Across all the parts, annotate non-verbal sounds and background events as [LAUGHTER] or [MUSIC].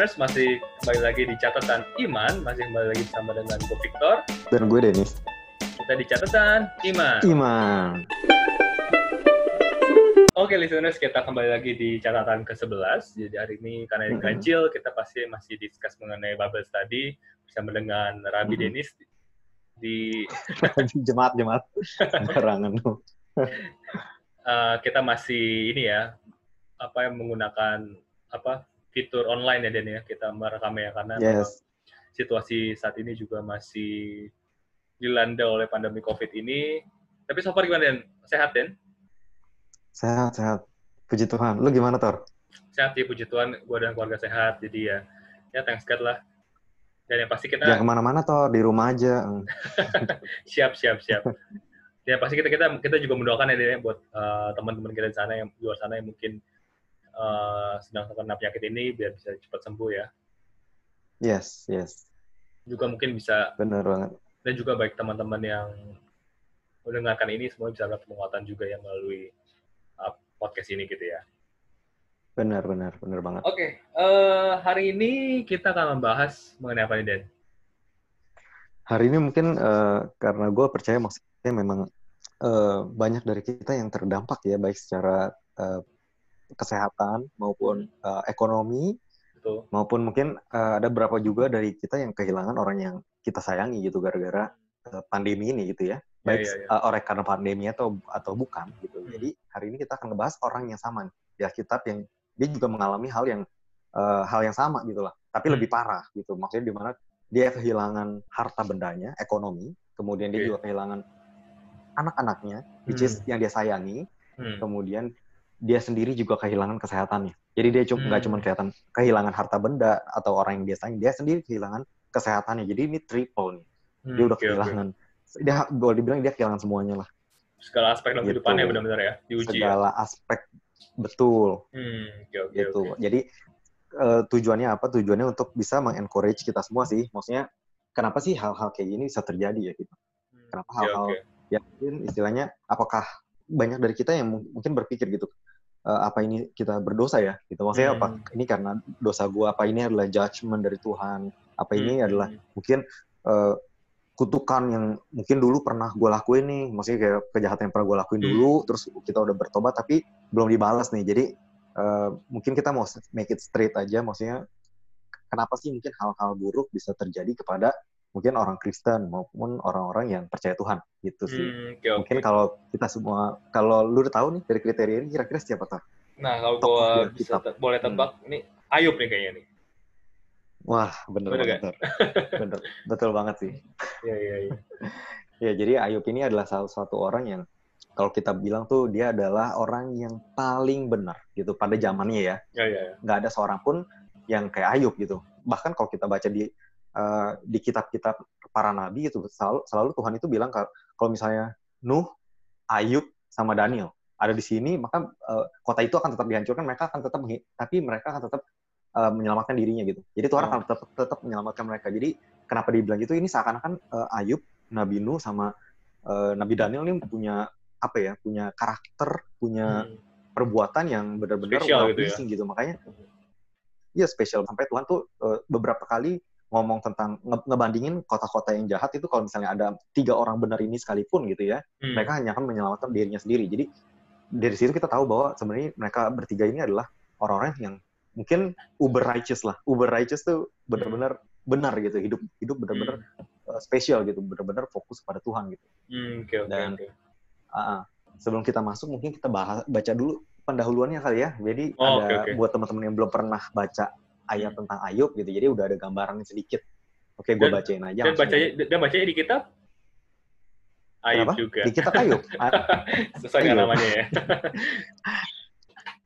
listeners, masih kembali lagi di catatan Iman, masih kembali lagi bersama dengan gue Victor. Dan gue Denis. Kita di catatan Iman. Iman. Oke listeners, kita kembali lagi di catatan ke-11. Jadi hari ini karena ini ganjil, kita pasti masih discuss mengenai Bible Study bersama dengan Rabi Mm-hmm. Denis di [LAUGHS] jemaat jemaat. Barangan lu. eh, kita masih ini ya apa yang menggunakan apa fitur online ya Den ya kita merekamnya karena memang Yes. situasi saat ini juga masih dilanda oleh pandemi COVID ini. Tapi so far gimana Den? Sehat Den? Sehat sehat. Puji Tuhan. Lu gimana Tor? Sehat ya puji Tuhan, gue dan keluarga sehat. Jadi ya, ya thanks God lah. Dan yang pasti kita Jangan ke mana-mana Tor, di rumah aja. [LAUGHS] Siap siap siap. Ya pasti kita kita kita juga mendoakan ya Den, ya, buat eh, teman-teman kita di sana yang di luar sana yang mungkin eh, sedang terkena penyakit ini biar bisa cepat sembuh ya. Yes yes. Juga mungkin bisa Bener banget. dan juga baik teman-teman yang mendengarkan ini semua bisa dapat penguatan juga ya melalui uh, podcast ini gitu ya. Bener bener bener banget. Oke, eh, hari ini kita akan membahas mengenai apa nih Den? Hari ini mungkin eh, karena gue percaya maksudnya memang eh, banyak dari kita yang terdampak ya baik secara eh, kesehatan maupun eh, ekonomi Betul. maupun mungkin eh, ada beberapa juga dari kita yang kehilangan orang yang kita sayangi gitu gara-gara eh, pandemi ini gitu ya baik iya, iya. eh, oleh karena pandemi atau atau bukan gitu Hmm. jadi hari ini kita akan ngebahas orang yang sama nih di Alkitab yang dia juga mengalami hal yang eh, hal yang sama gitu lah tapi Hmm. lebih parah gitu maksudnya di mana dia kehilangan harta bendanya ekonomi kemudian dia Oke. juga kehilangan anak-anaknya which is yang dia sayangi Hmm. kemudian dia sendiri juga kehilangan kesehatannya. Jadi dia cuma nggak Hmm. cuma kelihatan kehilangan harta benda atau orang yang dia sayang, dia sendiri kehilangan kesehatannya. Jadi ini triple nih. Hmm, Dia udah oke. kehilangan. Dia boleh dibilang dia kehilangan semuanya lah. segala aspek dalam Gitu. kehidupannya benar-benar ya diuji ya. Segala aspek betul Hmm, oke oke. gitu. oke. Jadi eh, tujuannya apa? Tujuannya untuk bisa mengencourage kita semua sih. Maksudnya kenapa sih hal-hal kayak gini bisa terjadi ya gitu. Hmm, Kenapa hal-hal oke. ya mungkin istilahnya apakah banyak dari kita yang mu- mungkin berpikir gitu eh, apa ini kita berdosa ya? Gitu. Maksudnya apa? Hmm. ini karena dosa gua apa ini adalah judgment dari Tuhan? Apa ini Hmm, adalah hmm. mungkin eh, kutukan yang mungkin dulu pernah gue lakuin nih. Maksudnya kayak kejahatan yang pernah gue lakuin Hmm. dulu terus kita udah bertobat tapi belum dibalas nih. Jadi eh, mungkin kita mau make it straight aja. Maksudnya kenapa sih mungkin hal-hal buruk bisa terjadi kepada mungkin orang Kristen maupun orang-orang yang percaya Tuhan gitu sih Hmm, oke, oke. mungkin kalau kita semua kalau lu udah tahu nih dari kriteria ini kira-kira siapa tuh Nah, kalau Top gua bisa te- boleh tebak ini Ayub nih kayaknya nih. wah bener, Bener Tor. bener betul banget sih [LAUGHS] Iya iya iya. [LAUGHS] ya jadi Ayub ini adalah salah satu orang yang kalau kita bilang tuh dia adalah orang yang paling benar gitu pada zamannya ya Iya iya. iya. nggak ada seorang pun yang kayak Ayub gitu bahkan kalau kita baca di eh, di kitab-kitab para nabi itu selalu, selalu Tuhan itu bilang kalau misalnya Nuh Ayub sama Daniel ada di sini maka eh, kota itu akan tetap dihancurkan mereka akan tetap tapi mereka akan tetap eh, menyelamatkan dirinya gitu jadi Tuhan Hmm. akan tetap tetap menyelamatkan mereka jadi kenapa dibilang gitu ini seakan-akan eh, Ayub Nabi Nuh sama eh, Nabi Daniel ini punya apa ya punya karakter punya Hmm. perbuatan yang benar-benar gitu ya. gitu makanya Iya spesial sampai Tuhan tuh eh, beberapa kali ngomong tentang nge- ngebandingin kota-kota yang jahat itu kalau misalnya ada tiga orang benar ini sekalipun gitu ya Hmm. mereka hanya akan menyelamatkan dirinya sendiri jadi dari situ kita tahu bahwa sebenarnya mereka bertiga ini adalah orang-orang yang mungkin uber righteous lah uber righteous tuh benar-benar benar gitu hidup hidup benar-benar Hmm. eh, spesial gitu benar-benar fokus pada Tuhan gitu Hmm, oke oke Dan- oke. Ah, ah. sebelum kita masuk mungkin kita bahas baca dulu pendahuluannya kali ya. Jadi Oh, ada oke, oke. buat teman-teman yang belum pernah baca ayat Hmm. tentang Ayub gitu. Jadi udah ada gambarannya sedikit. Oke, gue bacain aja. Dan bacanya dan bacanya di kitab Ayub Kenapa? juga. Di kitab Ayub. [LAUGHS] Sesuai dengan Ayub. namanya ya. [LAUGHS]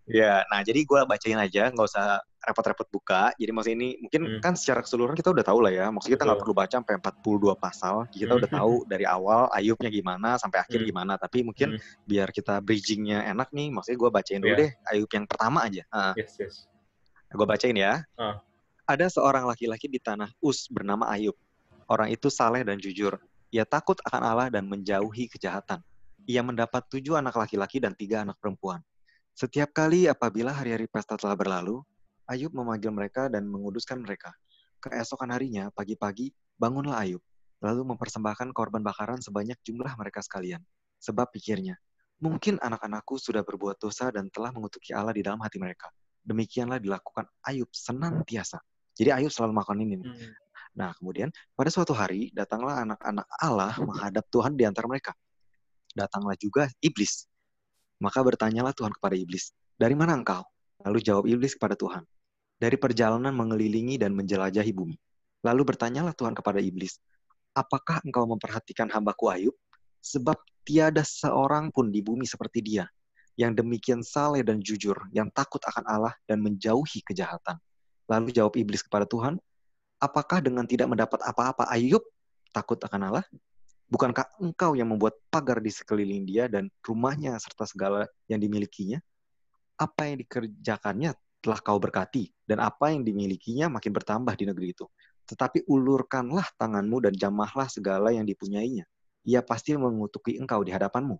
Ya, nah jadi gue bacain aja, nggak usah repot-repot buka. Jadi maksudnya ini mungkin Hmm. kan secara keseluruhan kita udah tahu lah ya. Maksudnya kita nggak perlu baca sampai 42 pasal. Kita udah Hmm. tahu [LAUGHS] dari awal Ayubnya gimana sampai akhir Hmm. gimana. Tapi mungkin biar kita bridgingnya enak nih, maksudnya gue bacain dulu Iya. deh Ayub yang pertama aja. Ah. Yes yes. Gue bacain ya. Ah. Ada seorang laki-laki di tanah Us bernama Ayub. Orang itu saleh dan jujur. Ia takut akan Allah dan menjauhi kejahatan. Ia mendapat tujuh anak laki-laki dan tiga anak perempuan. Setiap kali apabila hari-hari pesta telah berlalu, Ayub memanggil mereka dan menguduskan mereka. Keesokan harinya, pagi-pagi, bangunlah Ayub, lalu mempersembahkan korban bakaran sebanyak jumlah mereka sekalian. Sebab pikirnya, mungkin anak-anakku sudah berbuat dosa dan telah mengutuki Allah di dalam hati mereka. Demikianlah dilakukan Ayub senantiasa. Jadi Ayub selalu melakukan ini. Hmm. Nah, kemudian pada suatu hari datanglah anak-anak Allah menghadap Tuhan di antara mereka. Datanglah juga iblis. Maka bertanyalah Tuhan kepada iblis, "Dari mana engkau?" Lalu jawab iblis kepada Tuhan, "Dari perjalanan mengelilingi dan menjelajahi bumi." Lalu bertanyalah Tuhan kepada iblis, "Apakah engkau memperhatikan hambaku Ayub? Sebab tiada seorang pun di bumi seperti dia, yang demikian saleh dan jujur, yang takut akan Allah dan menjauhi kejahatan." Lalu jawab iblis kepada Tuhan, apakah dengan tidak mendapat apa-apa Ayub takut akan Allah? Bukankah engkau yang membuat pagar di sekeliling dia dan rumahnya serta segala yang dimilikinya? Apa yang dikerjakannya telah kau berkati, dan apa yang dimilikinya makin bertambah di negeri itu. Tetapi ulurkanlah tanganmu dan jamahlah segala yang dipunyainya. Ia pasti mengutuki engkau di hadapanmu.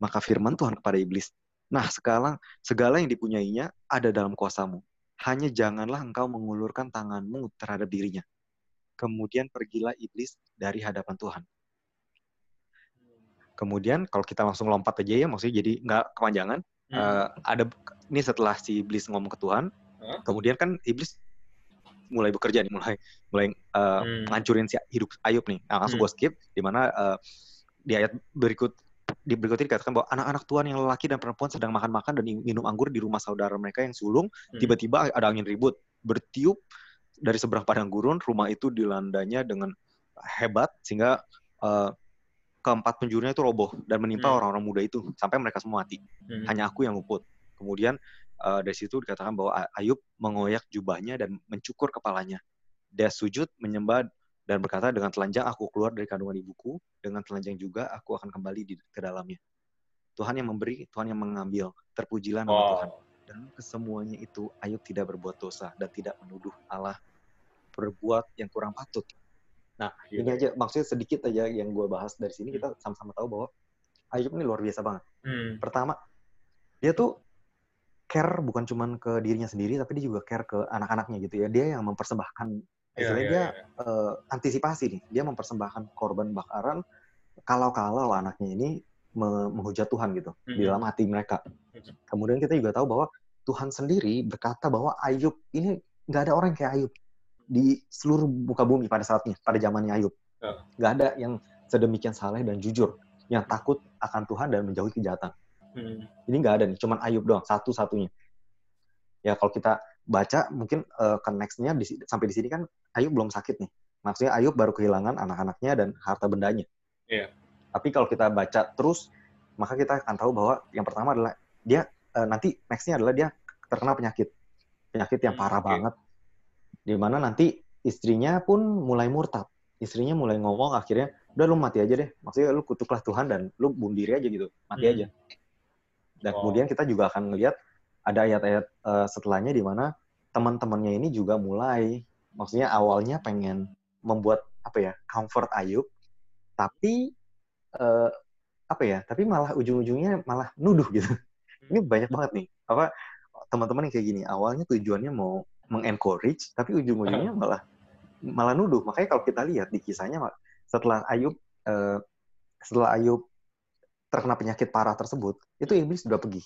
Maka firman Tuhan kepada iblis, Nah, sekarang segala yang dipunyainya ada dalam kuasamu. Hanya janganlah engkau mengulurkan tanganmu terhadap dirinya. Kemudian pergilah iblis dari hadapan Tuhan. Kemudian kalau kita langsung lompat aja ya, maksudnya jadi nggak kepanjangan. Hmm. Uh, ada ini setelah si iblis ngomong ke Tuhan, huh? kemudian kan iblis mulai bekerja nih, mulai mulai uh, hmm. ngancurin si hidup Ayub nih. Nah, langsung hmm. gue skip di mana uh, di ayat berikut di berikutnya dikatakan bahwa anak-anak Tuhan yang lelaki dan perempuan sedang makan-makan dan minum anggur di rumah saudara mereka yang sulung. Hmm. Tiba-tiba ada angin ribut, bertiup dari seberang padang gurun. Rumah itu dilandanya dengan hebat sehingga uh, keempat penjurunya itu roboh dan menimpa hmm. orang-orang hmm. muda itu sampai mereka semua mati. Hmm. Hanya aku yang luput. Kemudian uh, dari situ dikatakan bahwa Ayub mengoyak jubahnya dan mencukur kepalanya. Dia sujud menyembah dan berkata dengan telanjang aku keluar dari kandungan ibuku, dengan telanjang juga aku akan kembali di, ke dalamnya. Tuhan yang memberi, Tuhan yang mengambil. Terpujilah nama oh. Tuhan. Dan kesemuanya itu Ayub tidak berbuat dosa dan tidak menuduh Allah berbuat yang kurang patut. Nah, yeah. ini aja maksudnya sedikit aja yang gue bahas dari sini kita hmm. sama-sama tahu bahwa Ayub ini luar biasa banget. Hmm. Pertama, dia tuh care bukan cuma ke dirinya sendiri tapi dia juga care ke anak-anaknya gitu ya. Dia yang mempersembahkan Yeah, yeah, dia yeah. Uh, antisipasi nih, dia mempersembahkan korban bakaran kalau-kalau anaknya ini menghujat Tuhan gitu mm-hmm. di dalam hati mereka. Mm-hmm. Kemudian kita juga tahu bahwa Tuhan sendiri berkata bahwa Ayub ini nggak ada orang kayak Ayub di seluruh muka bumi pada saatnya, pada zamannya Ayub. Yeah. Nggak ada yang sedemikian saleh dan jujur, yang takut akan Tuhan dan menjauhi kejahatan. Hmm. Ini nggak ada nih, cuman Ayub doang, satu-satunya. Ya kalau kita baca mungkin uh, ke nextnya di, sampai di sini kan Ayub belum sakit nih. Maksudnya Ayub baru kehilangan anak-anaknya dan harta bendanya. Yeah. Tapi kalau kita baca terus, maka kita akan tahu bahwa yang pertama adalah dia uh, nanti nextnya adalah dia terkena penyakit, penyakit yang parah okay. banget. Di mana nanti istrinya pun mulai murtad. Istrinya mulai ngomong akhirnya, udah lu mati aja deh. Maksudnya lu kutuklah Tuhan dan lu bunuh diri aja gitu, mati hmm. aja. Dan oh. kemudian kita juga akan melihat ada ayat-ayat uh, setelahnya di mana teman-temannya ini juga mulai maksudnya awalnya pengen membuat apa ya comfort Ayub tapi uh, apa ya tapi malah ujung-ujungnya malah nuduh gitu. Hmm. ini banyak banget nih apa teman-teman yang kayak gini awalnya tujuannya mau mengencourage tapi ujung-ujungnya hmm. malah malah nuduh. Makanya kalau kita lihat di kisahnya setelah Ayub uh, setelah Ayub terkena penyakit parah tersebut itu iblis sudah pergi.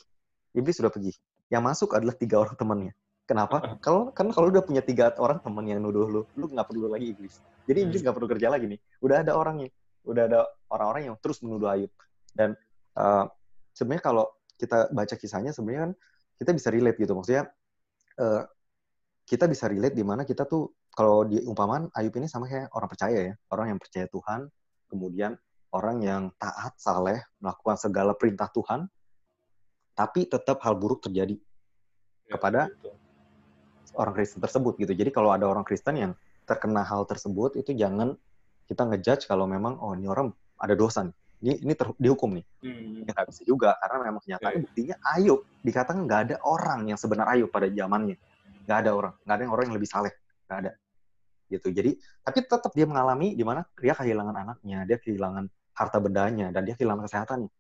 Iblis sudah pergi yang masuk adalah tiga orang temannya. Kenapa? [LAUGHS] Kalau kan kalau udah punya tiga orang teman yang nuduh lu, lu nggak perlu lagi iblis. Jadi iblis hmm. nggak perlu kerja lagi nih. Udah ada orangnya, udah ada orang-orang yang terus menuduh Ayub. Dan uh, sebenarnya kalau kita baca kisahnya sebenarnya kan kita bisa relate gitu. Maksudnya uh, kita bisa relate di mana kita tuh kalau di umpamaan Ayub ini sama kayak orang percaya ya, orang yang percaya Tuhan, kemudian orang yang taat, saleh, melakukan segala perintah Tuhan, tapi tetap hal buruk terjadi ya, kepada orang Kristen tersebut gitu. Jadi kalau ada orang Kristen yang terkena hal tersebut itu jangan kita ngejudge kalau memang oh ini orang ada dosa nih. Ini ini ter, dihukum nih. Hmm. Ya bisa juga karena memang kenyataannya yeah. buktinya Ayub dikatakan nggak ada orang yang sebenar Ayub pada zamannya. Nggak ada orang, nggak ada yang orang yang lebih saleh, nggak ada. Gitu. Jadi tapi tetap dia mengalami di mana dia kehilangan anaknya, dia kehilangan harta bendanya dan dia kehilangan kesehatannya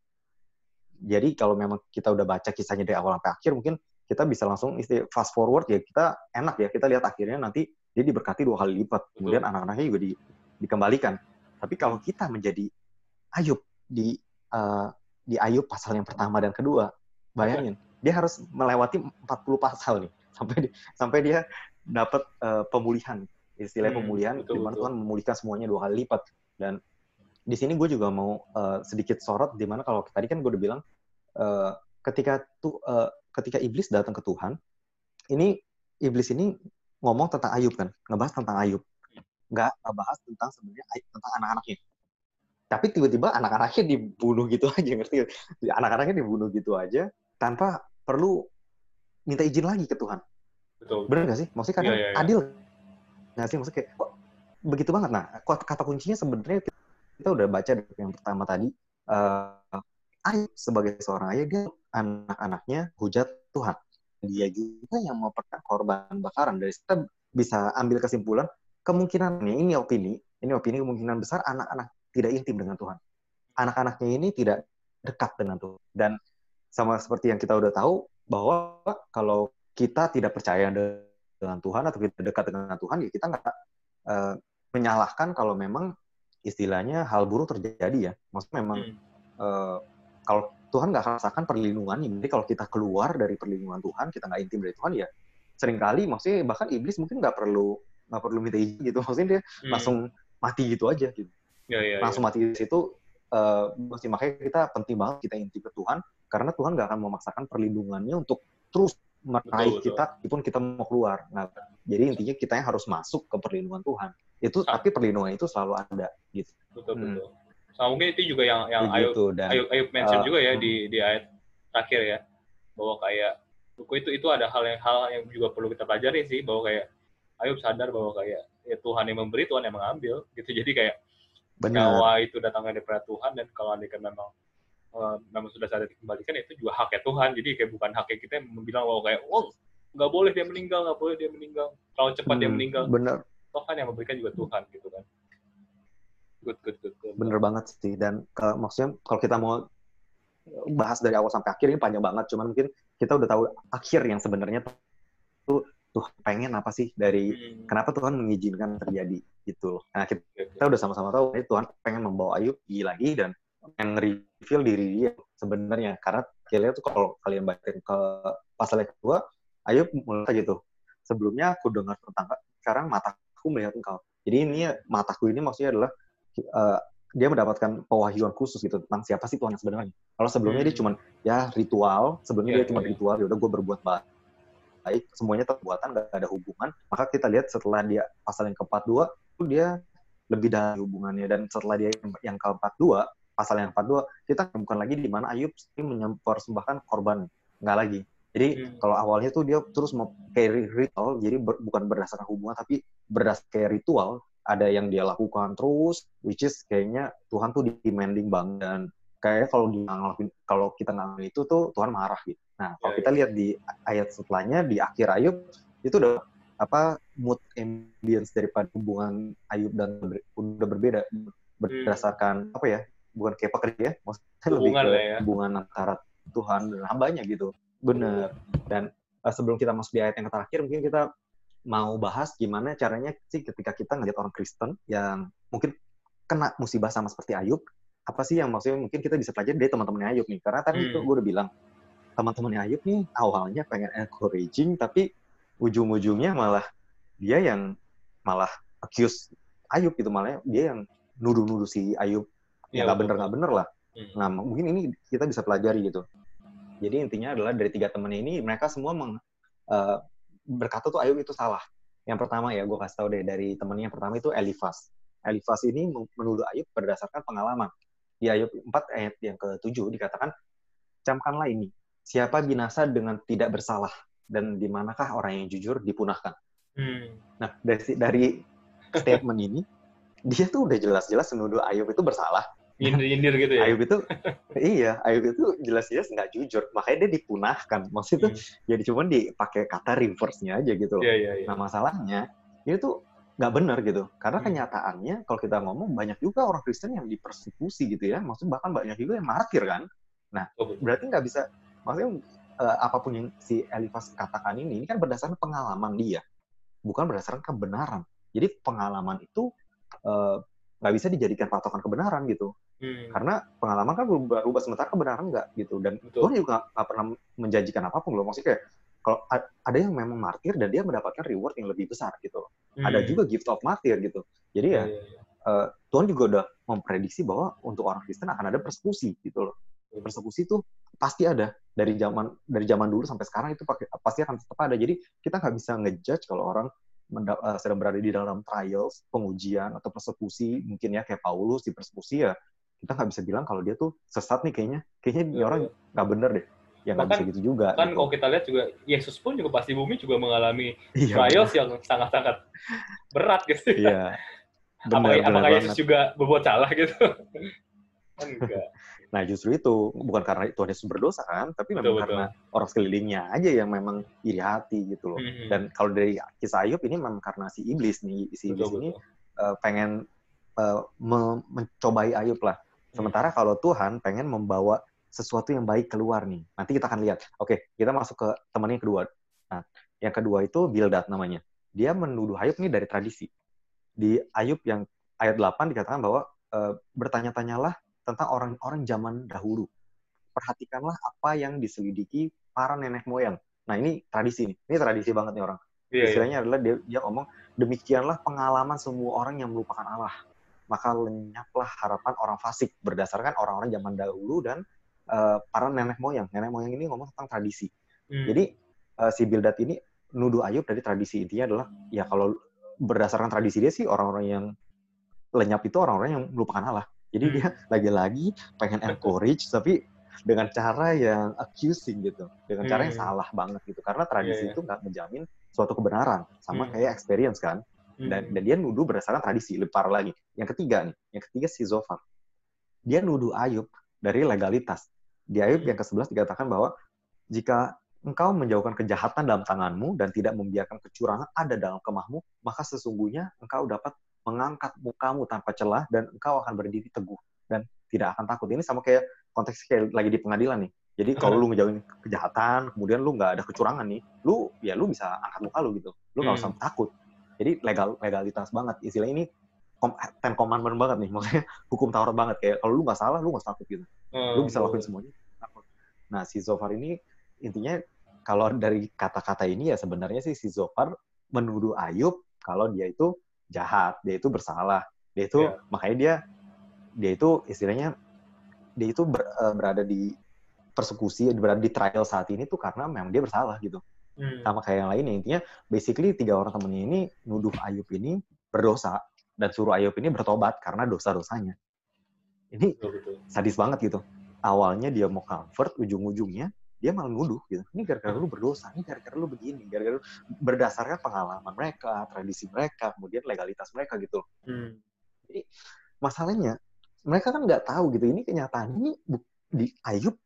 jadi kalau memang kita udah baca kisahnya dari awal sampai akhir, mungkin kita bisa langsung fast forward ya kita enak ya kita lihat akhirnya nanti dia diberkati dua kali lipat. Kemudian anak-anaknya juga di, dikembalikan. Tapi kalau kita menjadi Ayub di uh, di Ayub pasal yang pertama dan kedua bayangin dia harus melewati 40 pasal nih [LAUGHS] sampai di, sampai dia dapat uh, pemulihan. Istilah hmm, pemulihan betul, di mana Tuhan memulihkan semuanya dua kali lipat. Dan di sini gue juga mau uh, sedikit sorot di mana kalau tadi kan gue udah bilang uh, ketika tuh uh, ketika iblis datang ke Tuhan ini iblis ini ngomong tentang Ayub kan ngebahas tentang Ayub. Nggak ngebahas tentang sebenarnya tentang anak-anaknya. Tapi tiba-tiba anak-anaknya dibunuh gitu [LAUGHS] aja ngerti anak-anaknya dibunuh gitu aja tanpa perlu minta izin lagi ke Tuhan. Betul. Benar nggak sih? Maksudnya kadang ya, ya, ya. adil nggak sih? Maksudnya kayak kok begitu banget? Nah kata kuncinya sebenarnya kita udah baca dari yang pertama tadi uh, Ayub sebagai seorang ayah dia anak-anaknya hujat Tuhan. Dia juga yang mau pernah korban bakaran. Dari kita bisa ambil kesimpulan kemungkinan ini ini opini ini opini kemungkinan besar anak-anak tidak intim dengan Tuhan. Anak-anaknya ini tidak dekat dengan Tuhan. Dan sama seperti yang kita udah tahu bahwa kalau kita tidak percaya dengan Tuhan atau kita dekat dengan Tuhan, ya kita nggak uh, menyalahkan kalau memang istilahnya hal buruk terjadi ya. Maksudnya memang hmm. uh, kalau Tuhan nggak rasakan perlindungan, jadi kalau kita keluar dari perlindungan Tuhan, kita nggak intim dari Tuhan ya sering kali maksudnya bahkan iblis mungkin nggak perlu nggak perlu minta izin gitu maksudnya dia hmm. langsung mati gitu aja gitu ya, ya, langsung ya. mati di situ uh, makanya kita penting banget kita intim ke Tuhan karena Tuhan nggak akan memaksakan perlindungannya untuk terus meraih kita walaupun kita mau keluar. Nah, jadi intinya kita yang harus masuk ke perlindungan Tuhan. Itu ah. tapi perlindungan itu selalu ada gitu. Betul hmm. betul. Sama mungkin itu juga yang yang Ayub, dan, Ayub Ayub mention uh, juga ya hmm. di di ayat terakhir ya bahwa kayak buku itu itu ada hal yang hal yang juga perlu kita pelajari sih bahwa kayak Ayub sadar bahwa kayak ya Tuhan yang memberi Tuhan yang mengambil gitu [LAUGHS] jadi kayak nyawa itu datangnya dari Tuhan dan kalau anda memang uh, memang sudah saatnya dikembalikan itu juga haknya Tuhan jadi kayak bukan haknya kita yang bilang bahwa kayak oh nggak boleh dia meninggal nggak boleh dia meninggal kalau cepat hmm, dia meninggal bener toh kan yang memberikan juga Tuhan gitu kan. Good good good, good. bener banget sih. Dan ke, maksudnya kalau kita mau bahas dari awal sampai akhir ini panjang banget. Cuman mungkin kita udah tahu akhir yang sebenarnya tuh tuh pengen apa sih dari hmm. kenapa Tuhan mengizinkan terjadi? Gitu loh. Nah kita, kita udah sama-sama tahu ini Tuhan pengen membawa Ayub lagi dan yang reveal diri dia sebenarnya. Karena kita tuh kalau kalian baca ke pasal yang kedua Ayub mulai gitu. Sebelumnya aku dengar tentang sekarang mataku melihat engkau. Jadi ini mataku ini maksudnya adalah uh, dia mendapatkan pewahyuan khusus gitu tentang siapa sih Tuhan sebenarnya. Kalau sebelumnya hmm. dia cuma ya ritual sebelumnya yeah, dia cuma yeah. ritual ya udah gue berbuat baik. Semuanya perbuatan gak ada hubungan. Maka kita lihat setelah dia pasal yang keempat dua itu dia lebih dari hubungannya. Dan setelah dia yang keempat dua pasal yang 42 kita bukan lagi di mana Ayub mempersembahkan korban. Nggak lagi. Jadi hmm. kalau awalnya tuh dia terus mau kayak ritual jadi ber, bukan berdasarkan hubungan tapi berdasarkan kayak ritual ada yang dia lakukan terus which is kayaknya Tuhan tuh demanding banget dan kayaknya kalau dia ngelakuin kalau kita ngelakuin itu tuh Tuhan marah gitu nah kalau ya, kita ya. lihat di ayat setelahnya di akhir Ayub itu udah apa mood ambience daripada hubungan Ayub dan udah berbeda berdasarkan hmm. apa ya bukan kayak pekerja ya, maksudnya lebih ke ya. hubungan antara Tuhan dan hambanya gitu. Bener. Dan uh, sebelum kita masuk di ayat yang terakhir, mungkin kita mau bahas gimana caranya sih ketika kita ngeliat orang Kristen yang mungkin kena musibah sama seperti Ayub, apa sih yang maksudnya mungkin kita bisa pelajari dari teman-temannya Ayub nih. Karena tadi hmm. itu gue udah bilang, teman-temannya Ayub nih awalnya pengen encouraging, tapi ujung-ujungnya malah dia yang malah accuse Ayub gitu, malah dia yang nuduh-nuduh si Ayub ya nggak bener nggak bener lah hmm. nah mungkin ini kita bisa pelajari gitu jadi intinya adalah dari tiga teman ini mereka semua meng, uh, berkata tuh Ayub itu salah. Yang pertama ya gue kasih tau deh dari temennya yang pertama itu Elifas. Elifas ini menuduh Ayub berdasarkan pengalaman. Di Ayub 4 ayat yang ke-7 dikatakan camkanlah ini. Siapa binasa dengan tidak bersalah dan di manakah orang yang jujur dipunahkan? Hmm. nah dari dari statement ini dia tuh udah jelas-jelas menuduh Ayub itu bersalah nyindir-nyindir gitu ya. Ayub itu iya, Ayub itu jelas-jelas nggak jujur, makanya dia dipunahkan. Maksudnya hmm. jadi cuma dipakai kata reverse-nya aja gitu loh. Yeah, yeah, yeah. Nah masalahnya ini tuh nggak benar gitu, karena hmm. kenyataannya kalau kita ngomong banyak juga orang Kristen yang dipersekusi gitu ya, maksudnya bahkan banyak juga yang martir kan. Nah oh, berarti nggak bisa, maksudnya uh, apa pun yang si Elifas katakan ini, ini kan berdasarkan pengalaman dia, bukan berdasarkan kebenaran. Jadi pengalaman itu nggak bisa dijadikan patokan kebenaran gitu. Hmm. Karena pengalaman kan berubah-ubah sementara kebenaran nggak gitu. Dan Betul. Tuhan juga nggak pernah menjanjikan apa pun loh. Maksudnya kayak kalau ada yang memang martir dan dia mendapatkan reward yang lebih besar gitu. Hmm. Ada juga gift of martir gitu. Jadi ya yeah, yeah, yeah. Uh, Tuhan juga udah memprediksi bahwa untuk orang Kristen akan ada persekusi gitu loh. Persekusi itu pasti ada dari zaman dari zaman dulu sampai sekarang itu pasti akan tetap ada. Jadi kita nggak bisa ngejudge kalau orang uh, sedang berada di dalam trials, pengujian atau persekusi, mungkin ya kayak Paulus di persekusi ya kita nggak bisa bilang kalau dia tuh sesat nih kayaknya. Kayaknya yeah. orang iya. nggak bener deh ya nggak bisa gitu juga. Kan gitu. kalau kita lihat juga Yesus pun juga pasti bumi juga mengalami iya, trials yang sangat-sangat berat gitu. Iya. Benar, apakah, apakah Yesus juga berbuat salah gitu? [LAUGHS] kan enggak. Nah justru itu bukan karena Tuhan Yesus berdosa kan, tapi memang betul, karena betul. orang sekelilingnya aja yang memang iri hati gitu loh. Mm-hmm. Dan kalau dari kisah Ayub ini memang karena si iblis nih, si iblis betul, ini Uh, pengen uh, mencobai Ayub lah. Sementara mm-hmm. kalau Tuhan pengen membawa sesuatu yang baik keluar nih. Nanti kita akan lihat. Oke, kita masuk ke temannya yang kedua. Nah, yang kedua itu Bildad namanya. Dia menuduh Ayub nih dari tradisi. Di Ayub yang ayat 8 dikatakan bahwa e, bertanya-tanyalah tentang orang-orang zaman dahulu. Perhatikanlah apa yang diselidiki para nenek moyang. Nah, ini tradisi nih. Ini tradisi banget nih orang. Yeah, iya. Istilahnya yeah. adalah dia, dia ngomong, demikianlah pengalaman semua orang yang melupakan Allah. Maka lenyaplah harapan orang fasik berdasarkan orang-orang zaman dahulu dan uh, para nenek moyang. Nenek moyang ini ngomong tentang tradisi. Hmm. Jadi uh, si Bildad ini nuduh Ayub dari tradisi intinya adalah ya kalau berdasarkan tradisi dia sih orang-orang yang lenyap itu orang-orang yang melupakan Allah. Jadi hmm. dia lagi-lagi pengen encourage tapi dengan cara yang accusing gitu, dengan hmm. cara yang hmm. salah banget gitu. Karena tradisi yeah, yeah. itu nggak menjamin suatu kebenaran, sama hmm. kayak experience kan. Dan, hmm. dan dia nuduh berdasarkan tradisi, lebih parah lagi. Yang ketiga nih, yang ketiga si Zofar. Dia nuduh Ayub dari legalitas. Di Ayub yang ke-11 dikatakan bahwa jika engkau menjauhkan kejahatan dalam tanganmu dan tidak membiarkan kecurangan ada dalam kemahmu, maka sesungguhnya engkau dapat mengangkat mukamu tanpa celah dan engkau akan berdiri teguh dan tidak akan takut. Ini sama kayak konteks kayak lagi di pengadilan nih. Jadi kalau lu ngejauhin kejahatan, kemudian lu nggak ada kecurangan nih, lu ya lu bisa angkat muka lu gitu. Lu nggak usah hmm. takut. Jadi legal legalitas banget. Istilah ini ten commandment banget nih, maksudnya [LAUGHS] hukum Taurat banget. Kayak kalau lu nggak salah, lu nggak takut gitu. Hmm. Lu bisa lakuin semuanya. Nah, si Zofar ini intinya kalau dari kata-kata ini ya sebenarnya sih si Zofar menuduh Ayub kalau dia itu jahat, dia itu bersalah, dia itu yeah. makanya dia dia itu istilahnya dia itu ber, uh, berada di persekusi, berada di trial saat ini tuh karena memang dia bersalah gitu. Hmm. Sama kayak yang lainnya intinya basically tiga orang temennya ini nuduh Ayub ini berdosa dan suruh Ayub ini bertobat karena dosa-dosanya. Ini betul, betul. sadis banget gitu awalnya dia mau comfort, ujung-ujungnya dia malah nuduh gitu. Ini gara-gara lu berdosa, ini gara-gara lu begini, gara-gara lu berdasarkan pengalaman mereka, tradisi mereka, kemudian legalitas mereka gitu. Hmm. Jadi masalahnya mereka kan nggak tahu gitu. Ini kenyataan ini di Ayub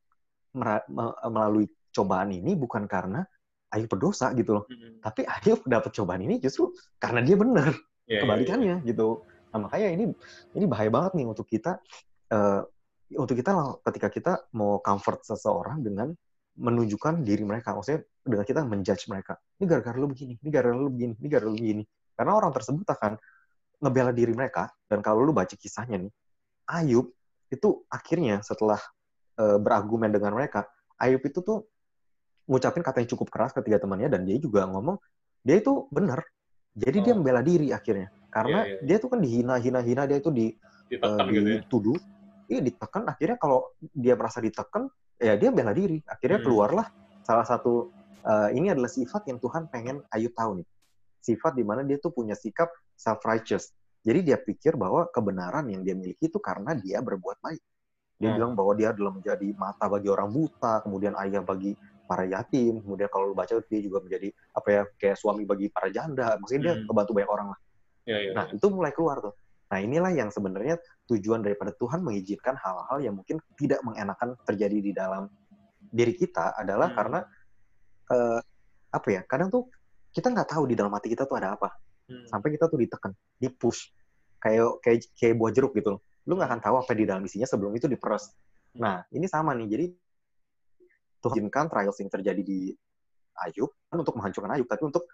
melalui cobaan ini bukan karena Ayub berdosa gitu loh. Hmm. Tapi Ayub dapat cobaan ini justru karena dia benar. Yeah, iya, Kebalikannya yeah, yeah. gitu. Nah, makanya ini ini bahaya banget nih untuk kita uh, untuk kita ketika kita mau comfort seseorang dengan menunjukkan diri mereka, maksudnya dengan kita menjudge mereka. Ini gara-gara lu begini, ini gara-gara lu begini, ini gara-gara lu begini. Karena orang tersebut akan ngebela diri mereka. Dan kalau lu baca kisahnya nih, Ayub itu akhirnya setelah e, berargumen dengan mereka, Ayub itu tuh ngucapin kata yang cukup keras ketiga temannya dan dia juga ngomong dia itu benar. Jadi oh. dia membela diri akhirnya. Karena yeah, yeah. dia tuh kan dihina, hina, hina dia itu di uh, dituduh, iya ditekan akhirnya kalau dia merasa ditekan ya dia bela diri akhirnya hmm. keluarlah salah satu uh, ini adalah sifat yang Tuhan pengen Ayub tahu nih sifat di mana dia tuh punya sikap self righteous jadi dia pikir bahwa kebenaran yang dia miliki itu karena dia berbuat baik dia hmm. bilang bahwa dia adalah menjadi mata bagi orang buta kemudian ayah bagi para yatim kemudian kalau lu baca dia juga menjadi apa ya kayak suami bagi para janda maksudnya dia hmm. kebantu banyak orang lah ya, ya, nah ya. itu mulai keluar tuh Nah inilah yang sebenarnya tujuan daripada Tuhan mengizinkan hal-hal yang mungkin tidak mengenakan terjadi di dalam diri kita adalah hmm. karena uh, apa ya kadang tuh kita nggak tahu di dalam hati kita tuh ada apa hmm. sampai kita tuh ditekan, di push kayak kayak kayak buah jeruk gitu Lu nggak akan tahu apa di dalam isinya sebelum itu diperes. Hmm. Nah ini sama nih jadi Tuhan izinkan trials yang terjadi di Ayub kan untuk menghancurkan Ayub, tapi untuk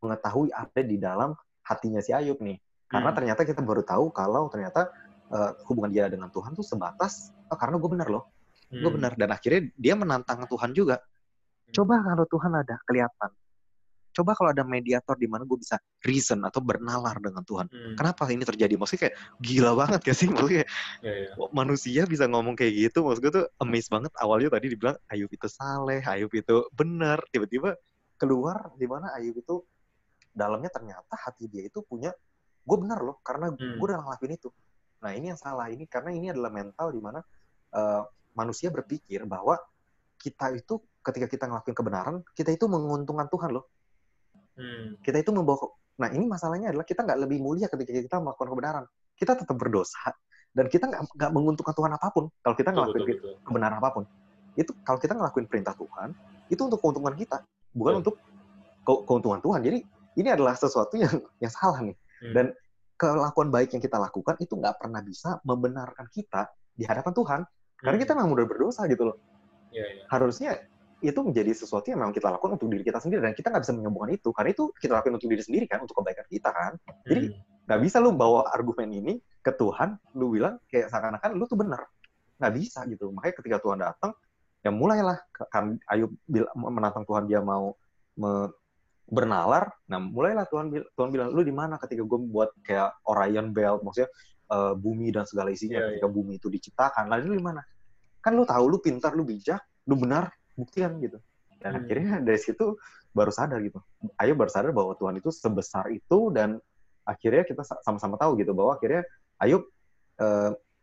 mengetahui apa di dalam hatinya si Ayub nih. Karena hmm. ternyata kita baru tahu kalau ternyata uh, hubungan dia dengan Tuhan tuh sebatas oh, karena gue benar loh, hmm. gue benar. Dan akhirnya dia menantang Tuhan juga. Hmm. Coba kalau Tuhan ada kelihatan, coba kalau ada mediator di mana gue bisa reason atau bernalar dengan Tuhan. Hmm. Kenapa ini terjadi? Maksudnya kayak gila banget gak sih? Maksudnya yeah, yeah. manusia bisa ngomong kayak gitu. Maksud gue tuh amazed banget. Awalnya tadi dibilang Ayub itu saleh, Ayub itu benar. Tiba-tiba keluar di mana Ayub itu dalamnya ternyata hati dia itu punya gue benar loh karena hmm. gue udah ngelakuin itu. Nah ini yang salah ini karena ini adalah mental di mana uh, manusia berpikir bahwa kita itu ketika kita ngelakuin kebenaran kita itu menguntungkan Tuhan loh Hmm. Kita itu membawa Nah ini masalahnya adalah kita nggak lebih mulia ketika kita melakukan kebenaran. Kita tetap berdosa dan kita nggak nggak menguntungkan Tuhan apa pun kalau kita ngelakuin betul, betul, kebenaran apa pun. Itu kalau kita ngelakuin perintah Tuhan itu untuk keuntungan kita, bukan yeah. untuk ke keuntungan Tuhan. Jadi ini adalah sesuatu yang yang salah nih. Hmm. Dan kelakuan baik yang kita lakukan itu nggak pernah bisa membenarkan kita di hadapan Tuhan. Karena hmm. kita memang udah berdosa gitu loh. Yeah, yeah. Harusnya itu menjadi sesuatu yang memang kita lakukan untuk diri kita sendiri dan kita nggak bisa menyombongkan itu karena itu kita lakukan untuk diri sendiri kan untuk kebaikan kita kan jadi hmm. nggak hmm. bisa lu bawa argumen ini ke Tuhan lu bilang kayak seakan-akan lu tuh benar nggak bisa gitu makanya ketika Tuhan datang ya mulailah kan Ayub menantang Tuhan dia mau me, bernalar nah mulailah Tuhan Tuhan bilang lu di mana ketika gue buat kayak Orion Belt maksudnya uh, bumi dan segala isinya yeah, ketika yeah. bumi itu diciptakan lalu lu di mana kan lu tahu lu pintar lu bijak lu benar buktikan gitu dan hmm. akhirnya dari situ baru sadar gitu ayo baru sadar bahwa Tuhan itu sebesar itu dan akhirnya kita sama-sama tahu gitu bahwa akhirnya Ayub e,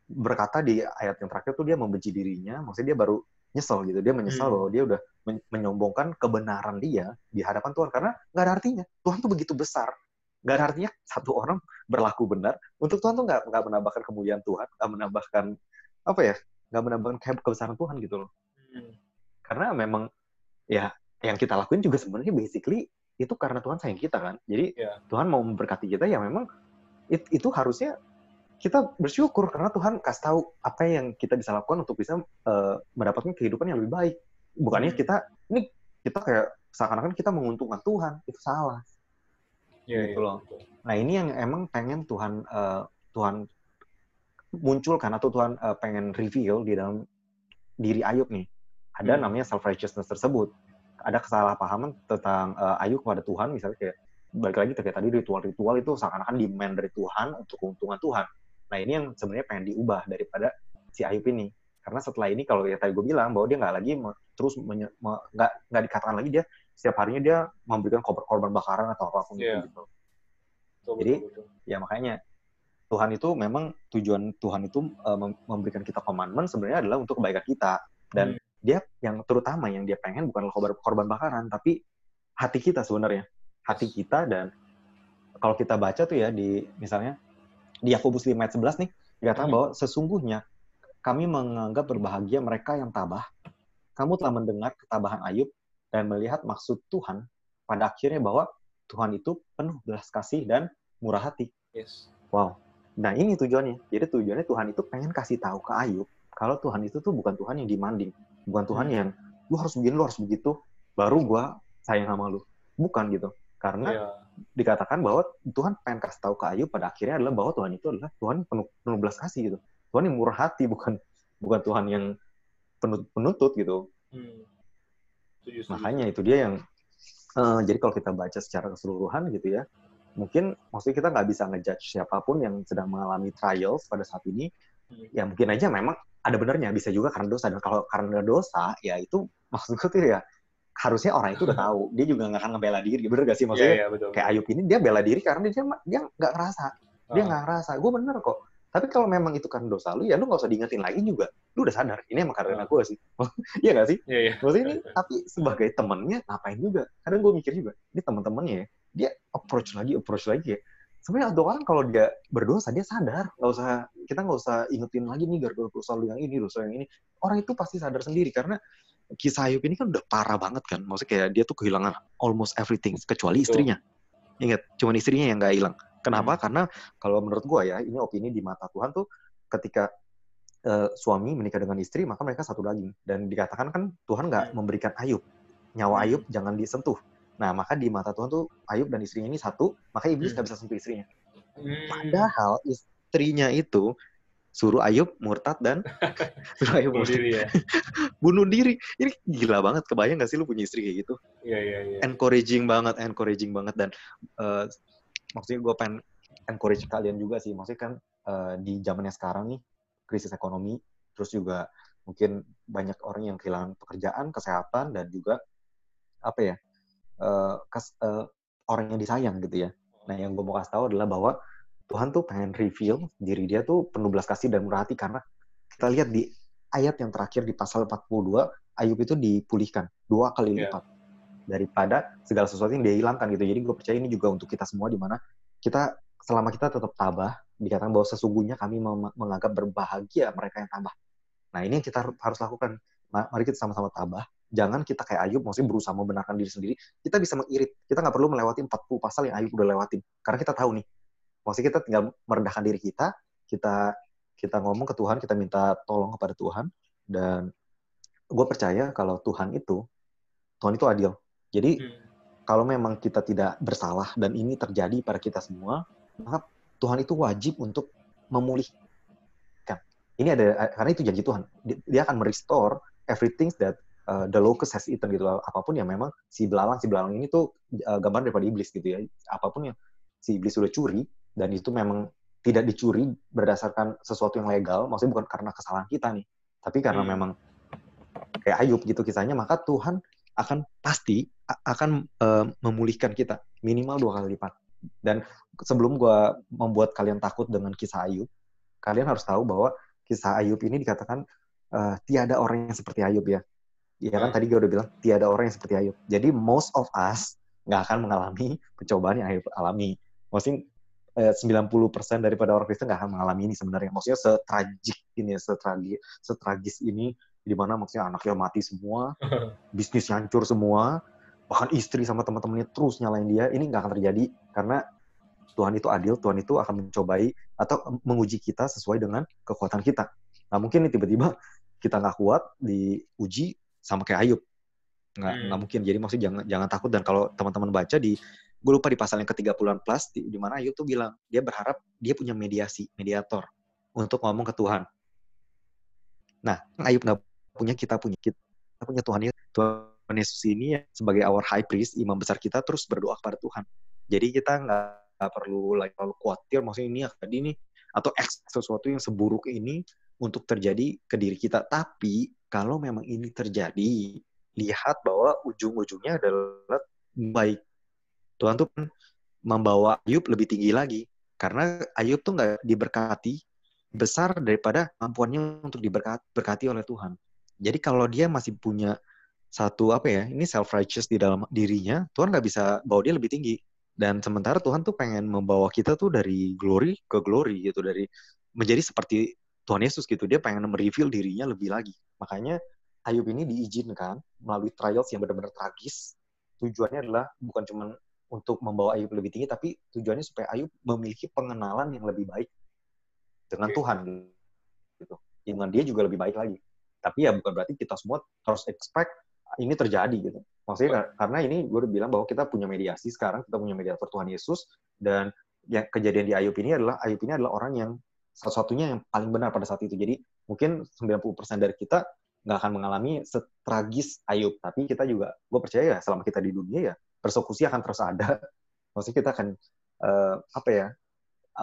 berkata di ayat yang terakhir tuh dia membenci dirinya maksudnya dia baru nyesel gitu. Dia menyesal hmm. bahwa dia udah men menyombongkan kebenaran dia di hadapan Tuhan. Karena nggak ada artinya. Tuhan tuh begitu besar. Nggak ada artinya satu orang berlaku benar. Untuk Tuhan tuh nggak nggak menambahkan kemuliaan Tuhan nggak menambahkan apa ya nggak menambahkan kebesaran Tuhan gitu loh. Hmm. Karena memang ya yang kita lakuin juga sebenarnya basically itu karena Tuhan sayang kita kan. Jadi yeah. Tuhan mau memberkati kita ya memang it, itu harusnya kita bersyukur karena Tuhan kasih tahu apa yang kita bisa lakukan untuk bisa uh, mendapatkan kehidupan yang lebih baik. Bukannya hmm. kita ini kita kayak seakan-akan kita menguntungkan Tuhan itu salah. Yeah, gitu yeah, loh. Nah ini yang emang pengen Tuhan uh, Tuhan munculkan atau Tuhan uh, pengen reveal di dalam diri Ayub nih. Ada hmm. namanya self righteousness tersebut. Ada kesalahpahaman tentang uh, ayu kepada Tuhan misalnya kayak balik lagi kayak tadi ritual-ritual itu seakan-akan demand dari Tuhan untuk keuntungan Tuhan nah ini yang sebenarnya pengen diubah daripada si Ayub ini. Karena setelah ini kalau ya tadi gue bilang bahwa dia nggak lagi terus nggak nggak dikatakan lagi dia setiap harinya dia memberikan korban, korban bakaran atau apa pun yeah. gitu. Betul, jadi betul, betul. ya makanya Tuhan itu memang tujuan Tuhan itu uh, memberikan kita komitmen sebenarnya adalah untuk kebaikan kita. Dan hmm. dia yang terutama yang dia pengen bukanlah korban, korban bakaran tapi hati kita sebenarnya. Hati kita dan kalau kita baca tuh ya di misalnya di Yakobus 5 ayat 11 nih dikatakan hmm. bahwa sesungguhnya kami menganggap berbahagia mereka yang tabah kamu telah mendengar ketabahan Ayub dan melihat maksud Tuhan pada akhirnya bahwa Tuhan itu penuh belas kasih dan murah hati. Yes. Wow. Nah ini tujuannya. Jadi tujuannya Tuhan itu pengen kasih tahu ke Ayub kalau Tuhan itu tuh bukan Tuhan yang demanding, bukan Tuhan hmm. yang lu harus begini, lu harus begitu, baru gua sayang sama lu. Bukan gitu. Karena yeah. Dikatakan bahwa Tuhan pengen kasih tahu ke Ayub pada akhirnya adalah bahwa Tuhan itu adalah Tuhan penuh, penuh belas kasih gitu. Tuhan yang murah hati, bukan bukan Tuhan yang penuntut, penuntut gitu. Hmm. Setuju, Makanya itu dia yang uh, jadi kalau kita baca secara keseluruhan gitu ya, mungkin maksudnya kita nggak bisa ngejudge siapa pun yang sedang mengalami trials pada saat ini. Hmm. Ya mungkin aja memang ada benernya bisa juga karena dosa dan kalau karena dosa ya itu maksudku tuh ya harusnya orang itu udah tahu. Dia juga nggak akan ngebela diri bener gak sih? Maksudnya yeah, yeah, betul. kayak Ayub ini dia bela diri karena dia dia nggak ngerasa. Dia ah. nggak oh. ngerasa. Gue bener kok. Tapi kalau memang itu kan dosa lu ya lu nggak usah diingetin lagi juga. Lu udah sadar ini emang karena oh. gue [LAUGHS] sih. Iya gak sih? Yeah, yeah. maksudnya ini tapi sebagai temennya ngapain juga? Kadang gue mikir juga ini teman-temannya ya dia approach lagi approach lagi ya. Sebenarnya untuk orang kalau dia berdosa dia sadar. Nggak usah kita nggak usah ingetin lagi nih gara-gara dosa lu yang ini dosa yang ini. Orang itu pasti sadar sendiri karena kisah Ayub ini kan udah parah banget kan maksudnya kayak dia tuh kehilangan almost everything kecuali istrinya ingat cuma istrinya yang nggak hilang kenapa hmm. karena kalau menurut gua ya ini opini di mata Tuhan tuh ketika uh, suami menikah dengan istri, maka mereka satu daging. Dan dikatakan kan Tuhan nggak hmm. memberikan Ayub. Nyawa hmm. Ayub jangan disentuh. Nah, maka di mata Tuhan tuh Ayub dan istrinya ini satu, maka iblis nggak hmm. bisa sentuh istrinya. Hmm. Padahal istrinya itu suruh Ayub murtad dan [LAUGHS] suruh Ayub bunuh diri ya. [LAUGHS] bunuh diri. Ini gila banget. Kebayang gak sih lu punya istri kayak gitu? Iya, iya, iya. Encouraging banget, encouraging banget. Dan uh, maksudnya gue pengen encourage kalian juga sih. Maksudnya kan uh, di zamannya sekarang nih, krisis ekonomi, terus juga mungkin banyak orang yang kehilangan pekerjaan, kesehatan, dan juga apa ya, uh, kes, uh, orang yang disayang gitu ya. Nah, yang gue mau kasih tahu adalah bahwa Tuhan tuh pengen reveal diri dia tuh penuh belas kasih dan murah hati karena kita lihat di ayat yang terakhir di pasal 42 Ayub itu dipulihkan dua kali iya. lipat yeah. daripada segala sesuatu yang dia hilangkan gitu. Jadi gue percaya ini juga untuk kita semua di mana kita selama kita tetap tabah dikatakan bahwa sesungguhnya kami menganggap berbahagia mereka yang tabah. Nah ini yang kita harus lakukan. Mari kita sama-sama tabah. Jangan kita kayak Ayub, maksudnya berusaha membenarkan diri sendiri. Kita bisa mengirit. Kita nggak perlu melewati 40 pasal yang Ayub udah lewatin. Karena kita tahu nih, maksudnya kita tinggal merendahkan diri kita kita kita ngomong ke Tuhan kita minta tolong kepada Tuhan dan gue percaya kalau Tuhan itu Tuhan itu adil. Jadi hmm. kalau memang kita tidak bersalah dan ini terjadi pada kita semua maka Tuhan itu wajib untuk memulihkan. Ini ada karena itu janji Tuhan. Dia akan merestore everything that uh, the locust has eaten gitu apa pun yang memang si belalang si belalang ini tuh uh, gambar daripada iblis gitu ya. Apa pun yang si iblis sudah curi dan itu memang tidak dicuri berdasarkan sesuatu yang legal, maksudnya bukan karena kesalahan kita nih, tapi karena hmm. memang kayak Ayub gitu kisahnya, maka Tuhan akan pasti akan uh, memulihkan kita minimal dua kali lipat. Dan sebelum gue membuat kalian takut dengan kisah Ayub, kalian harus tahu bahwa kisah Ayub ini dikatakan uh, tiada orang yang seperti Ayub ya. Iya kan hmm. tadi gue udah bilang tiada orang yang seperti Ayub. Jadi most of us nggak akan mengalami [LAUGHS] pencobaan yang Ayub alami. Maksudnya eh, 90% daripada orang Kristen nggak akan mengalami ini sebenarnya. Maksudnya setragik ini, setragis, setragis ini, di mana maksudnya anaknya mati semua, [LAUGHS] bisnis hancur semua, bahkan istri sama teman-temannya terus nyalain dia, ini nggak akan terjadi karena Tuhan itu adil, Tuhan itu akan mencobai atau menguji kita sesuai dengan kekuatan kita. Nah mungkin tiba-tiba kita nggak kuat diuji sama kayak Ayub. Nggak, hmm. nggak mungkin. Jadi maksudnya jangan jangan takut dan kalau teman-teman baca di gue lupa di pasal yang ke-30-an plus di, di mana Ayub tuh bilang dia berharap dia punya mediasi, mediator untuk ngomong ke Tuhan. Nah, Ayub nggak punya, kita punya. Kita punya Tuhan Yesus. Tuhan Yesus ini sebagai our high priest, imam besar kita terus berdoa kepada Tuhan. Jadi kita nggak perlu lagi terlalu khawatir, maksudnya ini akan ini atau X sesuatu yang seburuk ini untuk terjadi ke diri kita. Tapi kalau memang ini terjadi, lihat bahwa ujung-ujungnya adalah baik Tuhan tuh membawa Ayub lebih tinggi lagi karena Ayub tuh nggak diberkati besar daripada mampuannya untuk diberkati oleh Tuhan. Jadi kalau dia masih punya satu apa ya, ini self righteous di dalam dirinya, Tuhan nggak bisa bawa dia lebih tinggi. Dan sementara Tuhan tuh pengen membawa kita tuh dari glory ke glory gitu, dari menjadi seperti Tuhan Yesus gitu. Dia pengen mereveal dirinya lebih lagi. Makanya Ayub ini diizinkan melalui trials yang benar-benar tragis. Tujuannya adalah bukan cuma untuk membawa Ayub lebih tinggi, tapi tujuannya supaya Ayub memiliki pengenalan yang lebih baik dengan okay. Tuhan gitu. Dengan dia juga lebih baik lagi. Tapi ya bukan berarti kita semua harus expect ini terjadi gitu. Maksudnya karena ini gue udah bilang bahwa kita punya mediasi sekarang, kita punya mediator Tuhan Yesus dan yang kejadian di Ayub ini adalah Ayub ini adalah orang yang satu-satunya yang paling benar pada saat itu. Jadi mungkin 90% dari kita nggak akan mengalami setragis Ayub, tapi kita juga, gue percaya ya selama kita di dunia ya persekusi akan terus ada. [LAUGHS] Maksudnya kita akan uh, apa ya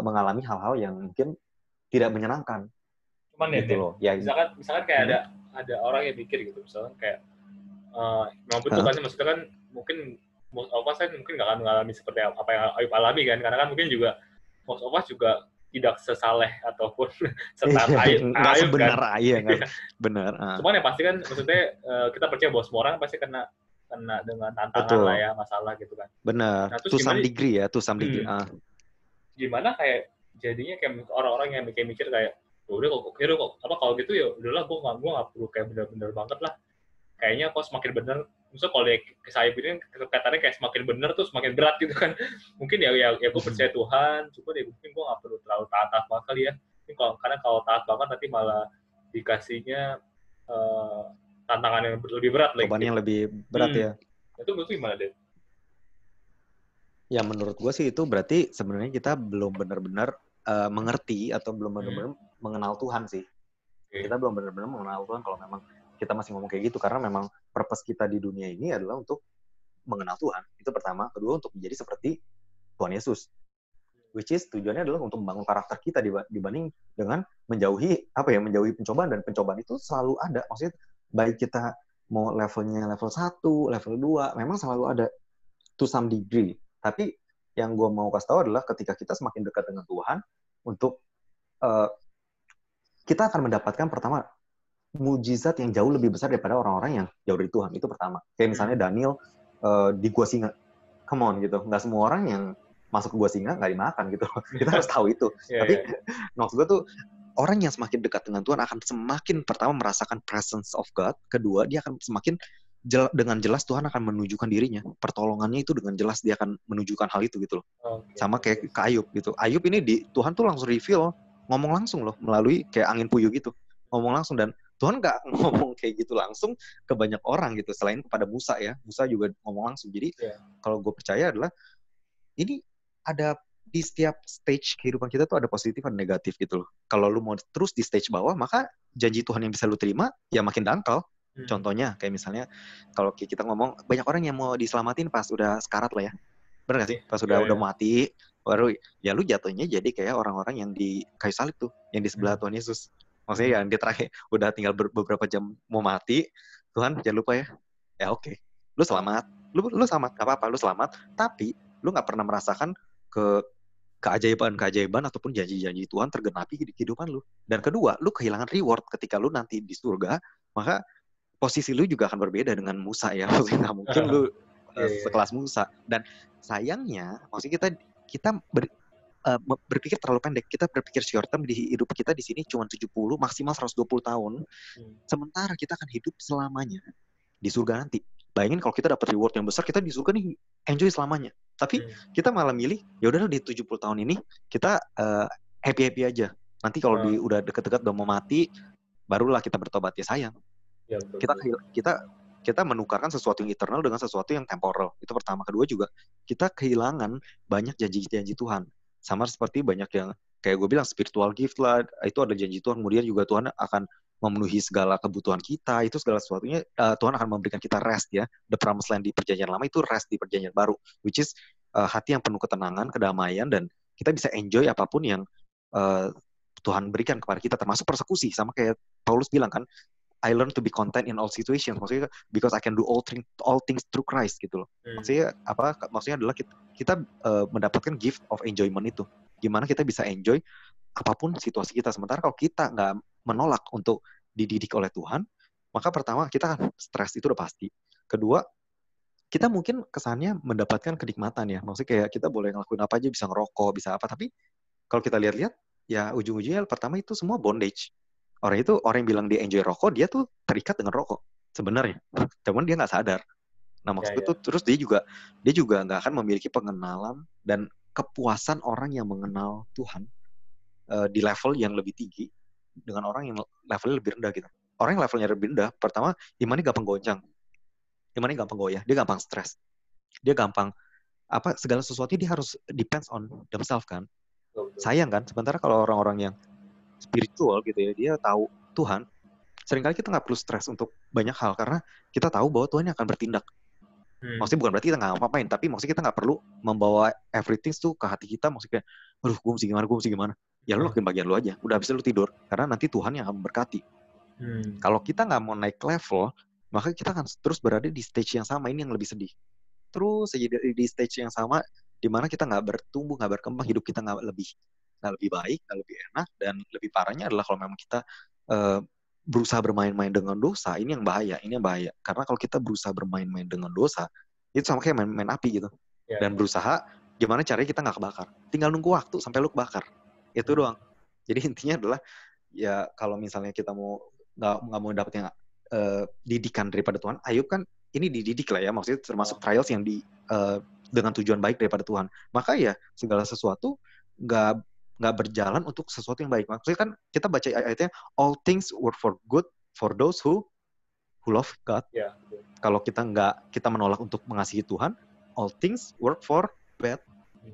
mengalami hal-hal yang mungkin tidak menyenangkan. Cuman ya, gitu loh. Ya, misalkan misalkan kayak hmm. ada ada orang yang mikir gitu, misalkan kayak uh, memang betul kan maksudnya kan mungkin most of us kan mungkin nggak akan mengalami seperti apa yang Ayub alami kan, karena kan mungkin juga most of us juga tidak sesaleh ataupun [LAUGHS] setaat iya, Ayub, Ayub sebenar kan. Ayub, [LAUGHS] iya. benar. Uh. Cuman ya pasti kan maksudnya uh, kita percaya bahwa semua orang pasti kena kena dengan tantangan Betul. lah ya masalah gitu kan. Benar. Nah, to some degree ya, to some degree. Hmm, ah. Gimana kayak jadinya kayak orang-orang yang mikir mikir kayak ya udah kok kira kok apa kalau gitu ya udahlah gue nggak gue nggak perlu kayak bener-bener banget lah kayaknya kok semakin bener misalnya kalau ke saya ini kelihatannya kayak semakin bener tuh semakin berat gitu kan [LAUGHS] mungkin ya ya, ya gue percaya Tuhan cuma ya mungkin gue nggak perlu terlalu taat taat banget kali ya ini kalau karena kalau taat banget nanti malah dikasihnya uh, tantangan yang lebih berat lagi. Beban yang lebih berat hmm. ya. Itu menurut gimana, deh? Ya menurut gue sih itu berarti sebenarnya kita belum benar-benar uh, mengerti atau belum benar-benar hmm. mengenal Tuhan sih. Okay. Kita belum benar-benar mengenal Tuhan kalau memang kita masih ngomong kayak gitu karena memang purpose kita di dunia ini adalah untuk mengenal Tuhan. Itu pertama. Kedua untuk menjadi seperti Tuhan Yesus. Which is tujuannya adalah untuk membangun karakter kita dibanding dengan menjauhi apa ya menjauhi pencobaan dan pencobaan itu selalu ada. Maksudnya baik kita mau levelnya level 1, level 2, memang selalu ada to some degree. Tapi yang gue mau kasih tahu adalah ketika kita semakin dekat dengan Tuhan, untuk uh, kita akan mendapatkan pertama mujizat yang jauh lebih besar daripada orang-orang yang jauh dari Tuhan. Itu pertama. Kayak misalnya. Daniel uh, di gua singa. Come on gitu. Nggak semua orang yang masuk ke gua singa nggak dimakan gitu. [LAUGHS] kita harus tahu itu. yeah, Tapi yeah. [LAUGHS] maksud gue tuh orang yang semakin dekat dengan Tuhan akan semakin pertama merasakan presence of God. Kedua, dia akan semakin jel dengan jelas Tuhan akan menunjukkan dirinya. Pertolongannya itu dengan jelas dia akan menunjukkan hal itu gitu loh. Okay. Sama kayak ke Ayub gitu. Ayub ini di Tuhan tuh langsung reveal, ngomong langsung loh melalui kayak angin puyuh gitu. Ngomong langsung dan Tuhan nggak [LAUGHS] ngomong kayak gitu langsung ke banyak orang gitu selain kepada Musa ya. Musa juga ngomong langsung. Jadi yeah. kalau gue percaya adalah ini ada di setiap stage kehidupan kita tuh ada positif dan negatif gitu loh. Kalau lu mau terus di stage bawah, maka janji Tuhan yang bisa lu terima ya makin dangkal. Hmm. Contohnya kayak misalnya kalau kita ngomong banyak orang yang mau diselamatin pas udah sekarat lah ya. Benar gak sih? Iya. Pas udah yeah, udah yeah. mati baru ya lu jatuhnya jadi kayak orang-orang yang di kayu salib tuh, yang di sebelah hmm. Tuhan Yesus. Maksudnya yang dia terakhir udah tinggal beberapa jam mau mati, Tuhan jangan lupa ya. Ya oke. Okay. Lu selamat. Lu lu selamat, gak apa-apa, lu selamat, tapi lu nggak pernah merasakan ke keajaiban-keajaiban ataupun janji-janji Tuhan tergenapi di kehidupan lu. Dan kedua, lu kehilangan reward ketika lu nanti di surga, maka posisi lu juga akan berbeda dengan Musa ya. [LAUGHS] Maksudnya nggak mungkin lu uh, [LAUGHS] sekelas Musa. Dan sayangnya, maksudnya kita kita ber, uh, berpikir terlalu pendek. Kita berpikir short term di hidup kita di sini cuma 70 maksimal 120 tahun. Hmm. Sementara kita akan hidup selamanya di surga nanti. Bayangin kalau kita dapat reward yang besar, kita di surga nih enjoy selamanya. Tapi hmm. kita malah milih, ya udah di 70 tahun ini kita uh, happy-happy aja. Nanti kalau hmm. di udah deket-deket udah mau mati, barulah kita bertobat ya sayang. Ya, kita kita kita menukarkan sesuatu yang eternal dengan sesuatu yang temporal. Itu pertama. Kedua juga kita kehilangan banyak janji-janji Tuhan. Sama seperti banyak yang kayak gue bilang spiritual gift lah, itu ada janji Tuhan. Kemudian juga Tuhan akan memenuhi segala kebutuhan kita. Itu segala sesuatunya uh, Tuhan akan memberikan kita rest ya. The promised land di perjanjian lama itu rest di perjanjian baru, which is uh, hati yang penuh ketenangan, kedamaian dan kita bisa enjoy apa pun yang uh, Tuhan berikan kepada kita termasuk persekusi sama kayak Paulus bilang kan I learn to be content in all situations. Maksudnya because I can do all things all things through Christ gitu loh. Hmm. Maksudnya apa? Maksudnya adalah kita, kita uh, mendapatkan gift of enjoyment itu. Gimana kita bisa enjoy apa pun situasi kita. Sementara kalau kita nggak menolak untuk dididik oleh Tuhan, maka pertama kita kan stres itu udah pasti. Kedua, kita mungkin kesannya mendapatkan kenikmatan ya. Maksudnya kayak kita boleh ngelakuin apa aja, bisa ngerokok, bisa apa. Tapi kalau kita lihat-lihat, ya ujung-ujungnya pertama itu semua bondage orang itu orang yang bilang dia enjoy rokok dia tuh terikat dengan rokok sebenarnya cuman dia nggak sadar nah maksudku ya, ya. tuh terus dia juga dia juga nggak akan memiliki pengenalan dan kepuasan orang yang mengenal Tuhan uh, di level yang lebih tinggi dengan orang yang levelnya lebih rendah gitu orang yang levelnya lebih rendah pertama imannya gampang goncang imannya gampang goyah dia gampang stres dia gampang apa segala sesuatu dia harus depends on themselves kan sayang kan sementara kalau orang-orang yang spiritual gitu ya, dia tahu Tuhan, sering kali kita nggak perlu stres untuk banyak hal karena kita tahu bahwa Tuhan yang akan bertindak. Hmm. Maksudnya bukan berarti kita nggak ngapain, tapi maksudnya kita nggak perlu membawa everything tuh ke hati kita. Maksudnya, aduh, gue mesti gimana, gue mesti gimana. Ya lu lakuin bagian lu aja. Udah habis lu tidur. Karena nanti Tuhan yang akan memberkati. Hmm. Kalau kita nggak mau naik level, maka kita akan terus berada di stage yang sama. Ini yang lebih sedih. Terus aja di, stage yang sama, di mana kita nggak bertumbuh, nggak berkembang, hidup kita nggak lebih nggak lebih baik, nggak lebih enak, dan lebih parahnya adalah kalau memang kita uh, berusaha bermain-main dengan dosa, ini yang bahaya, ini yang bahaya. Karena kalau kita berusaha bermain-main dengan dosa, itu sama kayak main-main api gitu. Ya. Dan berusaha gimana caranya kita nggak kebakar. Tinggal nunggu waktu sampai lu kebakar. Itu doang. [LAUGHS] Jadi intinya adalah ya kalau misalnya kita mau nggak nggak mau dapet yang uh, didikan daripada Tuhan, Ayub kan ini dididik lah ya, maksudnya termasuk trials yang di uh, dengan tujuan baik daripada Tuhan. Maka ya segala sesuatu nggak nggak berjalan untuk sesuatu yang baik. Maksudnya kan kita baca ayatnya all things work for good for those who who love God. Yeah. Kalau kita nggak kita menolak untuk mengasihi Tuhan, all things work for bad.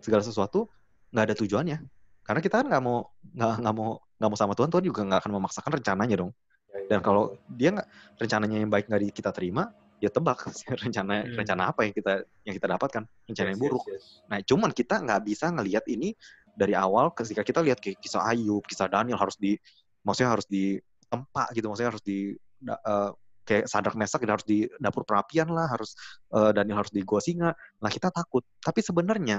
Segala sesuatu nggak ada tujuannya. Karena kita kan nggak mau nggak nggak mau nggak mau sama Tuhan, Tuhan juga nggak akan memaksakan rencananya dong. Ya, ya, Dan kalau dia nggak rencananya yang baik nggak kita terima, ya tebak [LAUGHS] rencana hmm. rencana apa yang kita yang kita dapatkan rencana yes, yang buruk. Yes, yes. Nah, cuman kita nggak bisa ngelihat ini dari awal ketika kita lihat kayak kisah Ayub, kisah Daniel harus di maksudnya harus di tempat gitu, maksudnya harus di uh, kayak sadar mesak harus di dapur perapian lah, harus uh, Daniel harus di gua singa. Nah, kita takut. Tapi sebenarnya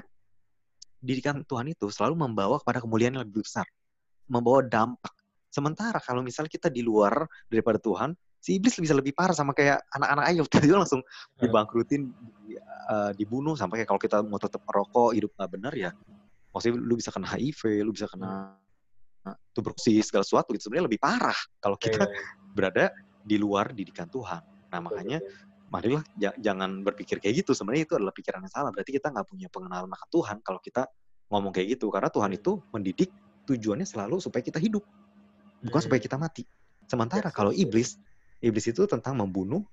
didikan Tuhan itu selalu membawa kepada kemuliaan yang lebih besar. Membawa dampak. Sementara kalau misalnya kita di luar daripada Tuhan, si iblis bisa lebih parah sama kayak anak-anak Ayub [LAUGHS] tadi langsung hmm. dibangkrutin uh, dibunuh sampai kayak kalau kita mau tetap merokok hidup nggak benar ya maksudnya lu bisa kena HIV lu bisa kena tuberkulosis segala sesuatu itu sebenarnya lebih parah kalau kita yeah. Iya. berada di luar didikan Tuhan nah makanya marilah jangan berpikir kayak gitu sebenarnya itu adalah pikiran yang salah berarti kita nggak punya pengenalan akan Tuhan kalau kita ngomong kayak gitu karena Tuhan itu mendidik tujuannya selalu supaya kita hidup bukan supaya kita mati sementara kalau iblis iblis itu tentang membunuh,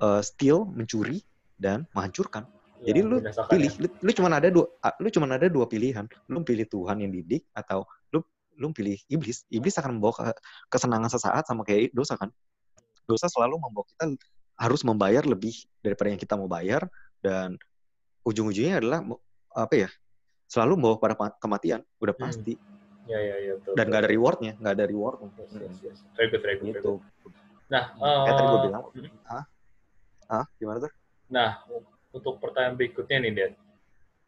uh, steal, mencuri dan menghancurkan. Ya, Jadi lu pilih, ya. lu, lu cuma ada dua, lu cuma ada dua pilihan. Lu pilih Tuhan yang didik atau lu lu pilih iblis. Iblis akan membawa ke, kesenangan sesaat sama kayak dosa kan. Dosa selalu membawa kita harus membayar lebih daripada yang kita mau bayar dan ujung-ujungnya adalah apa ya? Selalu membawa pada kematian, udah hmm. pasti. Hmm. Ya, ya, ya, betul, Dan nggak ada rewardnya, nggak ada rewardnya. Yes, yes, yes. Very good, very good. Gitu. Nah, uh, kayak tadi gue bilang, ah, ah, gimana tuh? Nah, untuk pertanyaan berikutnya nih, Den.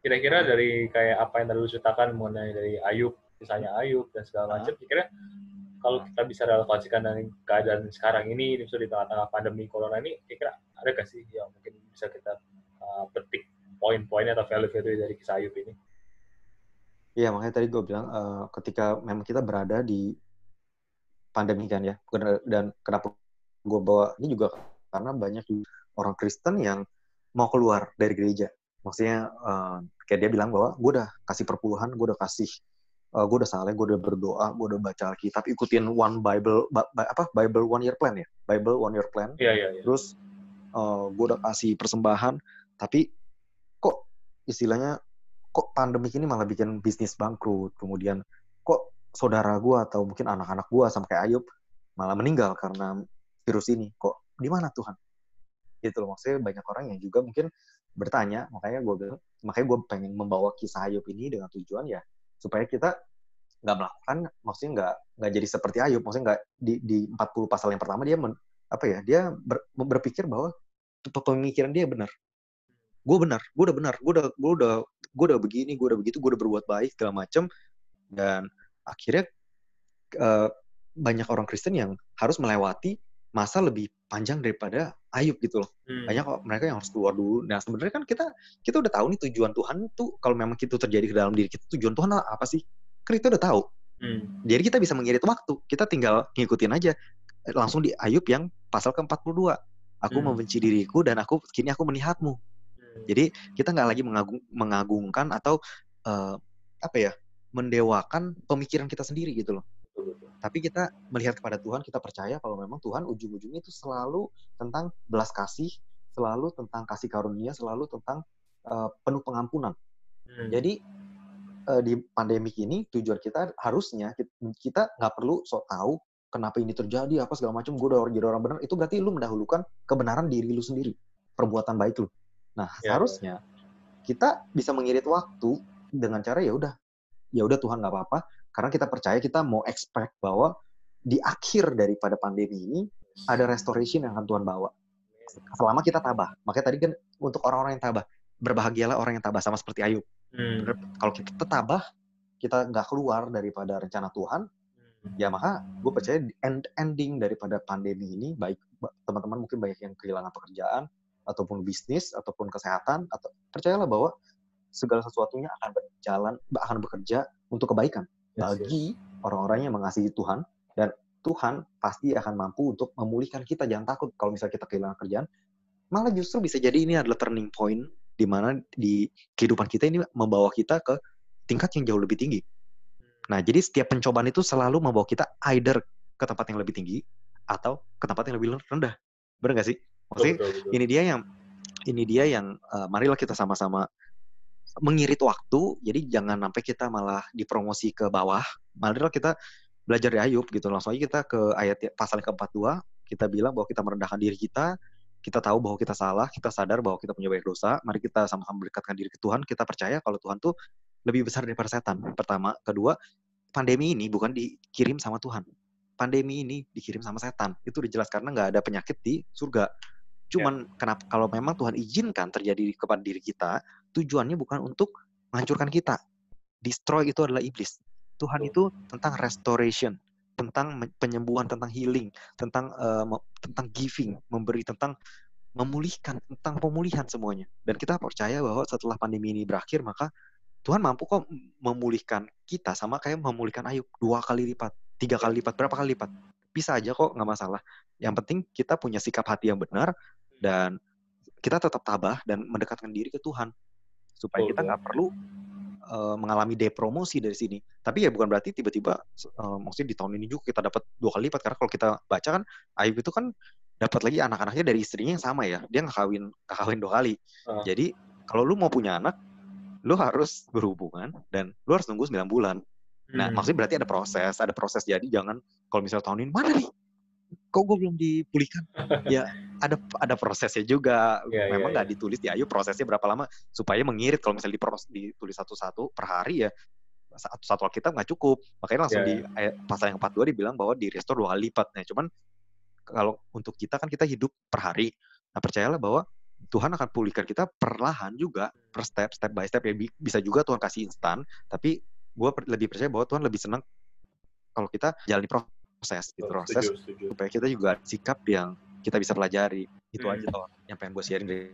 Kira-kira dari kayak apa yang tadi lu ceritakan mengenai dari Ayub, misalnya Ayub dan segala macam, kira-kira kalau kita bisa relevansikan dengan keadaan sekarang ini, misalnya di tengah-tengah pandemi corona ini, kira-kira ada gak sih yang mungkin bisa kita uh, petik poin-poinnya atau value-value dari kisah Ayub ini? Iya, makanya tadi gue bilang uh, ketika memang kita berada di pandemi kan ya, dan kenapa gue bawa ini juga karena banyak orang Kristen yang mau keluar dari gereja. Maksudnya uh, kayak dia bilang bahwa gue udah kasih perpuluhan, gue udah kasih, uh, gue udah salah, gue udah berdoa, gue udah baca Alkitab, ikutin one Bible, ba, ba, apa Bible one year plan ya, Bible one year plan. Iya iya. iya. Terus uh, gue udah kasih persembahan, tapi kok istilahnya kok pandemi ini malah bikin bisnis bangkrut, kemudian kok saudara gue atau mungkin anak-anak gue sampai Ayub malah meninggal karena virus ini kok di mana Tuhan gitu loh maksudnya banyak orang yang juga mungkin bertanya makanya gue makanya gue pengen membawa kisah Ayub ini dengan tujuan ya supaya kita nggak melakukan maksudnya nggak nggak jadi seperti Ayub. Maksudnya nggak di di 40 pasal yang pertama dia men, apa ya dia ber, berpikir bahwa pemikiran dia benar. Gue benar gue udah benar gue udah gue udah gue udah begini gue udah begitu gue udah berbuat baik segala macem. Dan akhirnya uh, banyak orang Kristen yang harus melewati masa lebih panjang daripada Ayub gitu loh. Hmm. Banyak kok mereka yang harus keluar dulu. Nah sebenarnya kan kita kita udah tahu nih tujuan Tuhan tuh kalau memang itu terjadi ke dalam diri kita tujuan Tuhan apa sih? Kan kita udah tahu. Hmm. Jadi kita bisa mengirit waktu. Kita tinggal ngikutin aja langsung di Ayub yang pasal ke-42. Aku hmm. membenci diriku dan aku kini aku melihatmu. Hmm. Jadi kita nggak lagi mengagung, mengagungkan atau uh, apa ya mendewakan pemikiran kita sendiri gitu loh. Tapi kita melihat kepada Tuhan, kita percaya kalau memang Tuhan ujung-ujungnya itu selalu tentang belas kasih, selalu tentang kasih karunia, selalu tentang uh, penuh pengampunan. Hmm. Jadi uh, di pandemi ini tujuan kita harusnya kita nggak perlu sok tahu kenapa ini terjadi, apa segala macam. Gue udah jadi orang benar. Itu berarti lu mendahulukan kebenaran diri lu sendiri, perbuatan baik lu. Nah ya, seharusnya kita bisa mengirit waktu dengan cara ya udah, ya udah Tuhan nggak apa-apa karena kita percaya kita mau expect bahwa di akhir daripada pandemi ini ada restoration yang akan Tuhan bawa. Selama kita tabah. Makanya tadi kan untuk orang-orang yang tabah, berbahagialah orang yang tabah sama seperti Ayub. Hmm. Kalau kita tabah, kita nggak keluar daripada rencana Tuhan, hmm. ya maka gue percaya end ending daripada pandemi ini baik teman-teman mungkin banyak yang kehilangan pekerjaan ataupun bisnis ataupun kesehatan atau percayalah bahwa segala sesuatunya akan berjalan akan bekerja untuk kebaikan bagi orang-orang yang mengasihi Tuhan dan Tuhan pasti akan mampu untuk memulihkan kita. Jangan takut kalau misalnya kita kehilangan kerjaan. Malah justru bisa jadi ini adalah turning point di mana di kehidupan kita ini membawa kita ke tingkat yang jauh lebih tinggi. Nah, jadi setiap pencobaan itu selalu membawa kita either ke tempat yang lebih tinggi atau ke tempat yang lebih rendah. Benar nggak sih? Maksudnya betul, betul. ini dia yang ini dia yang uh, marilah kita sama-sama mengirit waktu. Jadi jangan sampai kita malah dipromosi ke bawah. Marilah kita belajar di Ayub gitu. Langsung aja kita ke ayat pasal yang ke-42, kita bilang bahwa kita merendahkan diri kita, kita tahu bahwa kita salah, kita sadar bahwa kita punya banyak dosa. Mari kita sama-sama mendekatkan diri ke Tuhan. Kita percaya kalau Tuhan tuh lebih besar daripada setan. Pertama, kedua, pandemi ini bukan dikirim sama Tuhan. Pandemi ini dikirim sama setan. Itu udah jelas karena nggak ada penyakit di surga. Cuman yeah. kenapa kalau memang Tuhan izinkan terjadi kepada diri kita, tujuannya bukan untuk menghancurkan kita. Destroy itu adalah iblis. Tuhan itu tentang restoration, tentang penyembuhan, tentang healing, tentang uh, tentang giving, memberi, tentang memulihkan, tentang pemulihan semuanya. Dan kita percaya bahwa setelah pandemi ini berakhir, maka Tuhan mampu kok memulihkan kita sama kayak memulihkan Ayub dua kali lipat, tiga kali lipat, berapa kali lipat. Bisa aja kok, nggak masalah. Yang penting kita punya sikap hati yang benar, dan kita tetap tabah dan mendekatkan diri ke Tuhan supaya kita nggak perlu uh, mengalami depromosi dari sini. Tapi ya bukan berarti tiba-tiba uh, maksudnya di tahun ini juga kita dapat dua kali lipat karena kalau kita baca kan Ayub itu kan dapat lagi anak-anaknya dari istrinya yang sama ya. Dia nggak kawin nggak kawin dua kali. Uh. Jadi kalau lu mau punya anak, lu harus berhubungan dan lu harus nunggu 9 bulan. Nah, hmm. maksudnya berarti ada proses, ada proses. Jadi jangan kalau misalnya tahun ini mana nih kok gue belum dipulihkan? Ya ada ada prosesnya juga. Yeah, iya, memang nggak yeah, yeah. ditulis di Ayu prosesnya berapa lama supaya mengirit kalau misalnya dipros, ditulis satu-satu per hari ya satu satu kita nggak cukup. Makanya langsung yeah. di ayat, pasal yang 42 dibilang bahwa di restore dua kali lipat. Nah cuman kalau untuk kita kan kita hidup per hari. Nah percayalah bahwa Tuhan akan pulihkan kita perlahan juga per step step by step. Ya bisa juga Tuhan kasih instan tapi gue lebih percaya bahwa Tuhan lebih senang kalau kita jalani proses proses gitu oh, proses setuju, supaya kita juga sikap yang kita bisa pelajari. Itu hmm. aja toh yang pengen gue sharing dari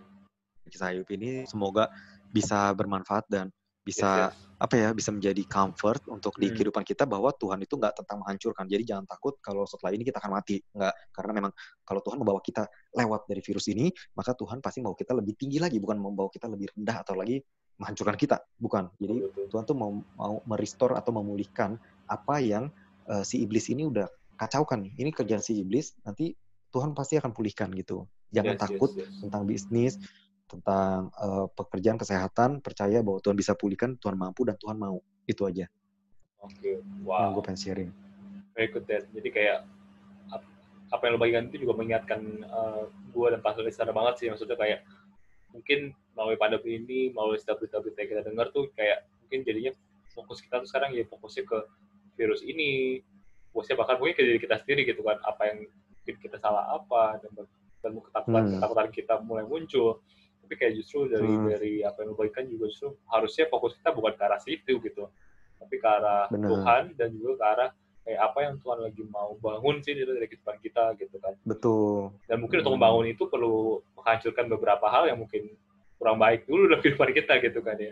kisah Ayub ini. Semoga bisa bermanfaat dan bisa yes, yes. apa ya bisa menjadi comfort untuk di hmm. kehidupan kita bahwa Tuhan itu nggak tentang menghancurkan. Jadi jangan takut kalau setelah ini kita akan mati. Nggak karena memang kalau Tuhan membawa kita lewat dari virus ini maka Tuhan pasti mau kita lebih tinggi lagi. Bukan membawa kita lebih rendah atau lagi menghancurkan kita. Bukan. Jadi Tuhan tuh mau mau merestore atau memulihkan apa yang uh, si iblis ini udah kacaukan nih. Ini kerjaan si iblis, nanti Tuhan pasti akan pulihkan gitu. Jangan yes, takut yes, yes. tentang bisnis, tentang uh, pekerjaan kesehatan, percaya bahwa Tuhan bisa pulihkan, Tuhan mampu dan Tuhan mau. Itu aja. Oke, okay. wow. Yang gue pengen sharing. Very good. Jadi kayak apa yang lo bagikan itu juga mengingatkan uh, gue dan Pastor secara banget sih. Maksudnya kayak mungkin melalui pandemi ini, melalui setiap berita-berita yang kita dengar tuh kayak mungkin jadinya fokus kita tuh sekarang ya fokusnya ke virus ini, fokusnya bahkan mungkin ke diri kita sendiri gitu kan, apa yang kita salah apa dan, dan ketakutan hmm. ketakutan kita mulai muncul. Tapi kayak justru dari hmm. dari apa yang bagikan juga justru harusnya fokus kita bukan ke arah situ gitu, tapi ke arah Bener. Tuhan dan juga ke arah kayak apa yang Tuhan lagi mau bangun sih dari kehidupan kita gitu kan. Betul. Dan mungkin hmm. untuk membangun itu perlu menghancurkan beberapa hal yang mungkin kurang baik dulu dalam kehidupan kita gitu kan ya.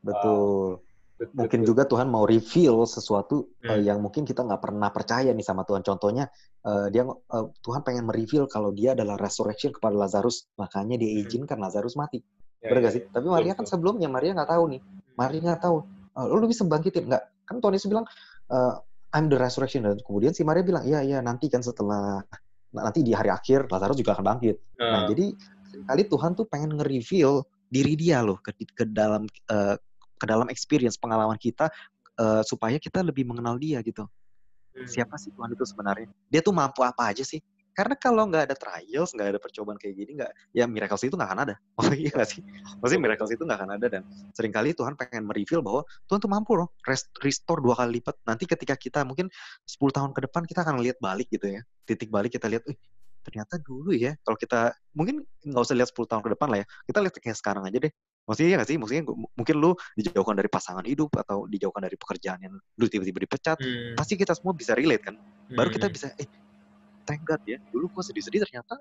Betul. Uh, mungkin juga Tuhan mau reveal sesuatu hmm. uh, yang mungkin kita nggak pernah percaya nih sama Tuhan. Contohnya uh, dia uh, Tuhan pengen mereveal kalau dia adalah resurrection kepada Lazarus, makanya dia hmm. izinkan hmm. Lazarus mati. Ya, Benar ya, sih? Ya. Tapi Maria kan sebelumnya Maria nggak tahu nih. Maria nggak tahu. Uh, lu bisa bangkitin nggak? Kan Tuhan Yesus bilang uh, I'm the resurrection dan kemudian si Maria bilang iya iya nanti kan setelah nanti di hari akhir Lazarus juga akan bangkit. Uh. Nah jadi kali Tuhan tuh pengen nge-reveal diri dia loh ke, ke dalam uh, ke dalam experience pengalaman kita uh, supaya kita lebih mengenal dia gitu. Hmm. Siapa sih Tuhan itu sebenarnya? Dia tuh mampu apa aja sih? Karena kalau nggak ada trials, nggak ada percobaan kayak gini, nggak ya miracles itu nggak akan ada. [LAUGHS] Oh iya nggak sih? Maksudnya miracles itu nggak akan ada dan sering kali Tuhan pengen mereveal bahwa Tuhan tuh mampu loh restore dua kali lipat. Nanti ketika kita mungkin 10 tahun ke depan kita akan lihat balik gitu ya. Titik balik kita lihat, ternyata dulu ya kalau kita mungkin nggak usah lihat 10 tahun ke depan lah ya. Kita lihat kayak sekarang aja deh maksudnya ya gak sih maksudnya mungkin lu dijauhkan dari pasangan hidup atau dijauhkan dari pekerjaan yang lu tiba-tiba dipecat hmm. pasti kita semua bisa relate kan baru kita hmm. bisa eh thank God ya dulu gua sedih-sedih ternyata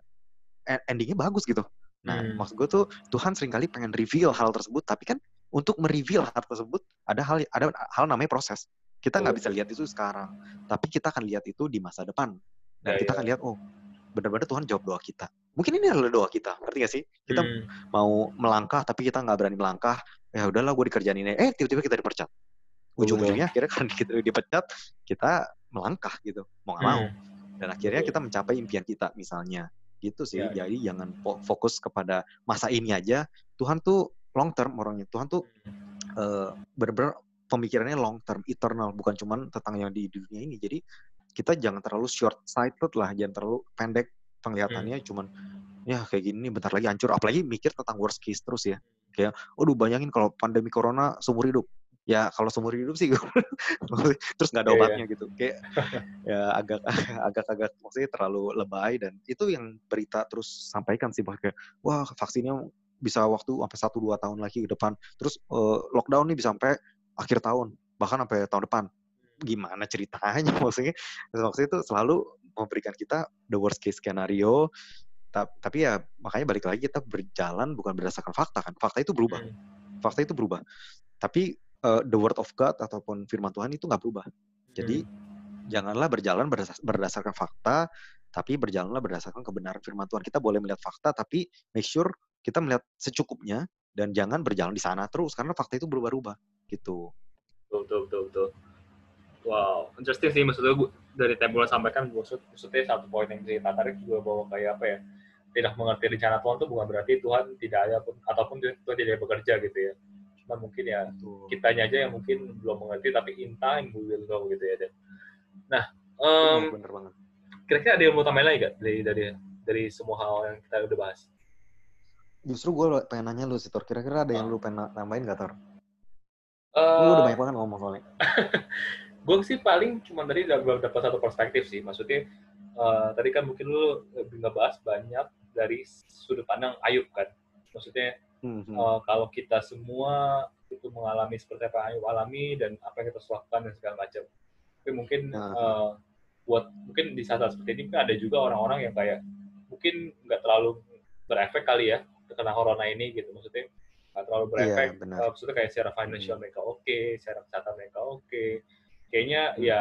e-, endingnya bagus gitu nah hmm. maksud gue tuh Tuhan sering kali pengen reveal hal tersebut tapi kan untuk mereveal hal tersebut ada hal ada hal namanya proses kita nggak bisa lihat itu sekarang tapi kita akan lihat itu di masa depan dan ya, kita ya. akan lihat oh benar-benar Tuhan jawab doa kita. Mungkin ini adalah doa kita ngerti gak sih? Kita hmm. mau melangkah tapi kita nggak berani melangkah. Ya udahlah gue dikerjain ini. Eh tiba-tiba kita dipercat ujung-ujungnya akhirnya [LAUGHS] kan kita dipecat kita melangkah gitu. Mau nggak hmm. mau dan akhirnya kita mencapai impian kita misalnya. Gitu sih. Ya, jadi ya. jangan fokus kepada masa ini aja. Tuhan tuh long term orangnya. Tuhan tuh uh, benar-benar pemikirannya long term eternal. Bukan cuman tentang yang di dunia ini. Jadi kita jangan terlalu short sighted lah jangan terlalu pendek penglihatannya hmm. cuman ya kayak gini bentar lagi hancur. Apalagi mikir tentang worst case terus ya. Kayak aduh bayangin kalau pandemi corona seumur hidup. Ya kalau seumur hidup sih [LAUGHS] terus nggak ada iya, iya. obatnya yeah, gitu. Kayak ya [LAUGHS] agak [LAUGHS] agak agak maksudnya terlalu lebay dan itu yang berita terus sampaikan sih bahwa kayak wah vaksinnya bisa waktu sampai satu dua tahun lagi ke depan. Terus uh, lockdown nih bisa sampai akhir tahun bahkan sampai tahun depan gimana ceritanya [LAUGHS] maksudnya maksudnya itu selalu memberikan kita the worst case scenario tapi ya makanya balik lagi kita berjalan bukan berdasarkan fakta kan fakta itu berubah hmm. fakta itu berubah tapi uh, the word of God ataupun firman Tuhan itu nggak berubah. Jadi hmm. janganlah berjalan berdasarkan fakta, tapi berjalanlah berdasarkan kebenaran firman Tuhan. Kita boleh melihat fakta, tapi make sure kita melihat secukupnya dan jangan berjalan di sana terus karena fakta itu berubah-ubah gitu. Betul, betul, betul, betul. Wow, interesting sih maksudnya dari Tembul sampaikan maksud, maksudnya satu poin yang saya tertarik juga bahwa kayak apa ya tidak mengerti rencana Tuhan itu bukan berarti Tuhan tidak ada pun ataupun Tuhan tidak bekerja gitu ya Cuman mungkin ya Betul. kitanya aja yang mungkin belum mengerti tapi in time we will know gitu ya. Dan. Nah, um, bener banget. Kira-kira ada yang mau tambahin lagi gak dari dari dari semua hal yang kita udah bahas? Justru gue pengen nanya lu sih, Tor. Kira-kira ada yang lu pengen nambahin gak, Tor? Uh, lu udah banyak banget ngomong soalnya. [LAUGHS] gue sih paling cuma tadi dapat satu perspektif sih. Maksudnya uh, tadi kan mungkin lu lebih ngebahas banyak dari sudut pandang Ayub kan. Maksudnya hmm Uh, kalau kita semua itu mengalami seperti apa yang alami dan apa yang kita lakukan dan segala macam. Tapi mungkin uh-huh. uh, buat mungkin di saat, saat seperti ini kan ada juga orang-orang yang kayak mungkin nggak terlalu berefek kali ya terkena corona ini gitu maksudnya nggak terlalu iya, berefek yeah, maksudnya kayak secara financial hmm. mereka oke okay, secara kesehatan mereka oke okay. Kayaknya hmm. ya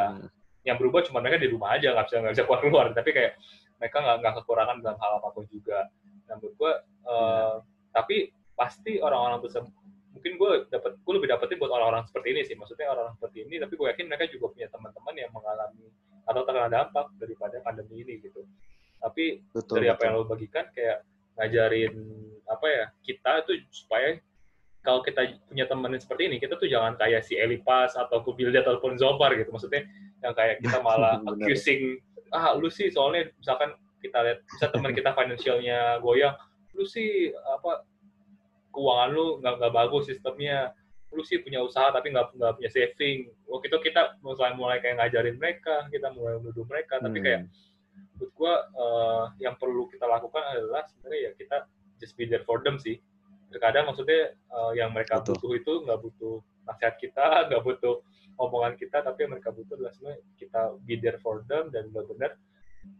yang berubah cuma mereka di rumah aja nggak bisa nggak bisa keluar keluar tapi kayak mereka nggak nggak kekurangan dalam hal apa pun juga nah menurut gue uh, tapi pasti orang-orang besar mungkin gue dapat gue lebih dapetin buat orang-orang seperti ini sih maksudnya orang-orang seperti ini tapi gue yakin mereka juga punya teman-teman yang mengalami atau terkena dampak daripada pandemi ini gitu tapi betul, dari betul. apa yang lo bagikan kayak ngajarin apa ya kita tuh supaya kalau kita punya teman seperti ini kita tuh jangan kayak si Elipas atau Kubilda ataupun Zobar gitu. Maksudnya yang kayak kita [LAUGHS] malah accusing ah lu sih soalnya misalkan kita lihat bisa teman kita financialnya goyang lu sih apa keuangan lu nggak bagus sistemnya. Lu sih punya usaha tapi nggak nggak punya saving. Waktu itu kita mulai mulai kayak ngajarin mereka kita mulai menuduh mereka. Hmm. tapi kayak menurut gua uh, yang perlu kita lakukan adalah sebenarnya ya kita just be there for them sih terkadang maksudnya uh, yang mereka Betul. butuh itu nggak butuh nasihat kita [LAUGHS] nggak butuh omongan kita tapi yang mereka butuh adalah sebenarnya kita be there for them dan benar-benar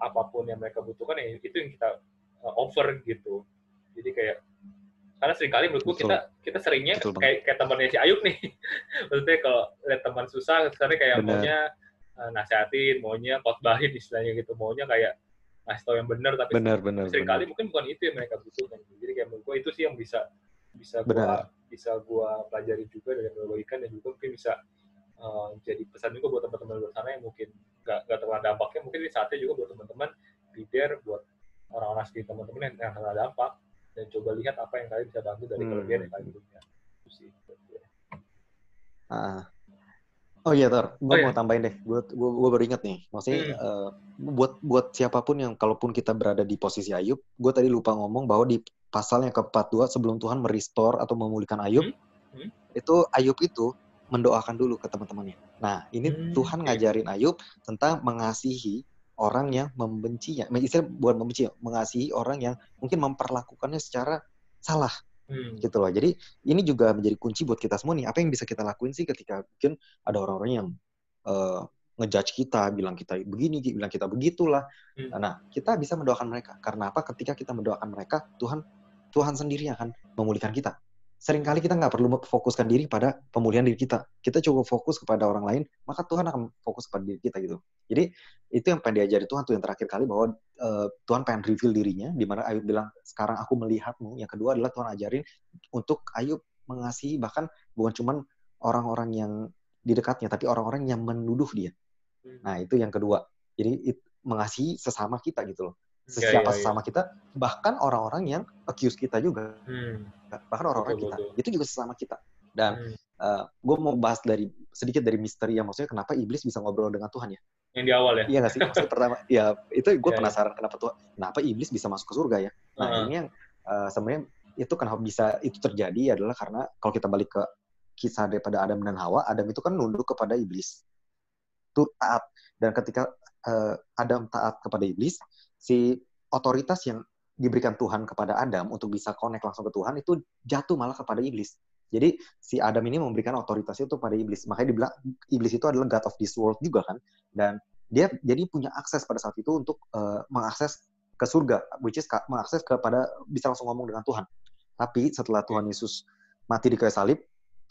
apa pun yang mereka butuhkan ya itu yang kita uh, offer gitu jadi kayak karena sering kali menurutku Betul. kita kita seringnya Betul kayak kayak temannya si Ayub nih [LAUGHS] maksudnya kalau lihat teman susah sebenarnya kayak bener. maunya uh, nasihatin maunya khotbahin istilahnya gitu maunya kayak ngasih tau yang benar tapi bener, bener, sering kali bener. mungkin bukan itu yang mereka butuhkan jadi kayak menurut itu sih yang bisa bisa gua bisa gua pelajari juga dari bagikan dan juga mungkin bisa uh, jadi pesan juga buat teman-teman luar sana yang mungkin nggak nggak terkena dampaknya mungkin di saatnya juga buat teman-teman there buat orang-orang sekitar teman-teman yang, yang terkena dampak dan coba lihat apa yang kalian bisa bantu dari hmm. kelebihan yang kalian punya. Itu sih. Ah. Oh iya, Tor. Gue oh, mau iya. tambahin deh. Gue gue baru inget nih. Maksudnya hmm. uh, buat buat siapa pun yang kalaupun kita berada di posisi Ayub, gue tadi lupa ngomong bahwa di pasal yang ke-42 sebelum Tuhan merestore atau memulihkan Ayub, hmm. Hmm. itu Ayub itu mendoakan dulu ke teman-temannya. Nah, ini hmm. Tuhan ngajarin Ayub tentang mengasihi orang yang membencinya. Istilah bukan membenci, mengasihi orang yang mungkin memperlakukannya secara salah. Hmm. gitu loh. Jadi ini juga menjadi kunci buat kita semua nih. Apa yang bisa kita lakuin sih ketika mungkin ada orang-orang yang uh, ngejudge kita, bilang kita begini, bilang kita begitulah. Hmm. Nah, kita bisa mendoakan mereka. Karena apa? Ketika kita mendoakan mereka, Tuhan Tuhan sendiri akan memulihkan kita sering kali kita nggak perlu fokuskan diri pada pemulihan diri kita. Kita cukup fokus kepada orang lain, maka Tuhan akan fokus kepada diri kita gitu. Jadi itu yang pengen diajari Tuhan tuh yang terakhir kali bahwa uh, Tuhan pengen reveal dirinya, di mana Ayub bilang sekarang aku melihatmu. Yang kedua adalah Tuhan ajarin untuk Ayub mengasihi bahkan bukan cuman orang-orang yang di dekatnya, tapi orang-orang yang menuduh dia. Hmm. Nah, itu yang kedua. Jadi it, mengasihi sesama kita gitu loh. Hmm. Ya, Siapa ya, ya, sesama kita, bahkan orang-orang yang accuse kita juga. Hmm. Bahkan orang-orang kita, betul. itu juga sesama kita. Dan hmm. uh, eh, gue mau bahas dari sedikit dari misteri yang maksudnya kenapa iblis bisa ngobrol dengan Tuhan ya. Yang di awal ya? Iya gak sih? Maksudnya pertama, [LAUGHS] ya itu gue ya, penasaran ya. kenapa Tuhan, kenapa iblis bisa masuk ke surga ya. Nah uh -huh. ini yang uh, sebenarnya itu kenapa bisa itu terjadi adalah karena kalau kita balik ke kisah daripada Adam dan Hawa, Adam itu kan nunduk kepada iblis. Itu taat. Dan ketika uh, Adam taat kepada iblis, si otoritas yang diberikan Tuhan kepada Adam untuk bisa connect langsung ke Tuhan itu jatuh malah kepada iblis. Jadi si Adam ini memberikan otoritasnya itu pada iblis. Makanya dibilang iblis itu adalah God of this world juga kan. Dan dia jadi punya akses pada saat itu untuk uh, mengakses ke surga, which is mengakses kepada bisa langsung ngomong dengan Tuhan. Tapi setelah Tuhan Yesus mati di kayu salib,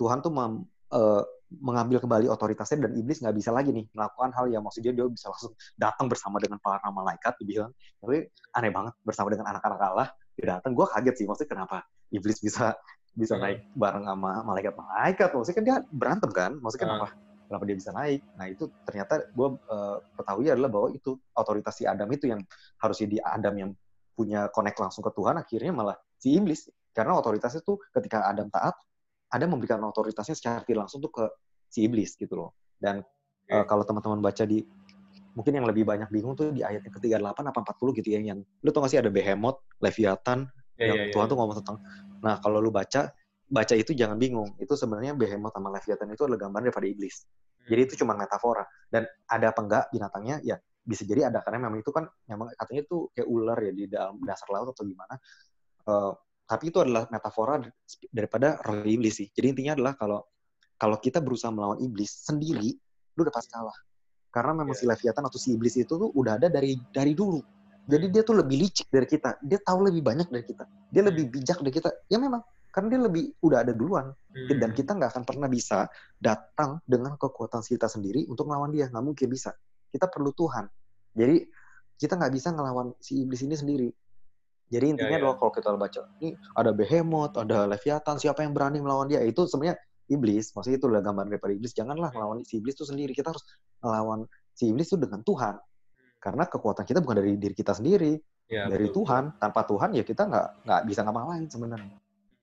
Tuhan tuh mem, uh, mengambil kembali otoritasnya dan iblis nggak bisa lagi nih melakukan hal yang maksudnya dia bisa langsung datang bersama dengan para malaikat dibilang tapi aneh banget bersama dengan anak-anak Allah dia datang. Gue kaget sih maksudnya kenapa iblis bisa bisa hmm. naik bareng sama malaikat-malaikat maksudnya kan dia berantem kan? Maksudnya hmm. kenapa kenapa dia bisa naik? Nah itu ternyata gue uh, ketahui adalah bahwa itu otoritas si Adam itu yang harusnya di Adam yang punya connect langsung ke Tuhan akhirnya malah si iblis. Karena otoritasnya tuh ketika Adam taat ada memberikan otoritasnya secara tidak langsung tuh ke si iblis gitu loh. Dan okay. uh, kalau teman-teman baca di mungkin yang lebih banyak bingung tuh di ayat yang ke-38 apa 40 gitu ya yang lu tau gak sih ada behemoth, leviathan yeah, yang yeah, Tuhan yeah. tuh ngomong tentang nah kalau lu baca baca itu jangan bingung. Itu sebenarnya behemoth sama leviathan itu adalah gambaran daripada iblis. Hmm. Jadi itu cuma metafora dan ada apa enggak binatangnya ya bisa jadi ada karena memang itu kan memang katanya itu kayak ular ya di dalam dasar laut atau gimana. Uh, tapi itu adalah metafora daripada roh iblis sih. Jadi intinya adalah kalau kalau kita berusaha melawan iblis sendiri, lu udah pasti kalah. Karena memang yeah. si Leviathan atau si iblis itu tuh udah ada dari dari dulu. Jadi dia tuh lebih licik dari kita. Dia tahu lebih banyak dari kita. Dia lebih hmm. bijak dari kita. Ya memang karena dia lebih udah ada duluan hmm. dan kita nggak akan pernah bisa datang dengan kekuatan kita sendiri untuk melawan dia nggak mungkin bisa kita perlu Tuhan jadi kita nggak bisa ngelawan si iblis ini sendiri jadi ya, intinya ya, ya. adalah kalau kita baca ini ada behemoth, ada leviathan, siapa yang berani melawan dia? Itu sebenarnya iblis. Maksudnya itu adalah gambar daripada iblis. Janganlah melawan si iblis itu sendiri. Kita harus melawan si iblis itu dengan Tuhan. Karena kekuatan kita bukan dari diri kita sendiri, ya, dari betul. Tuhan. Tanpa Tuhan ya kita nggak nggak bisa ngapa-ngapain sebenarnya.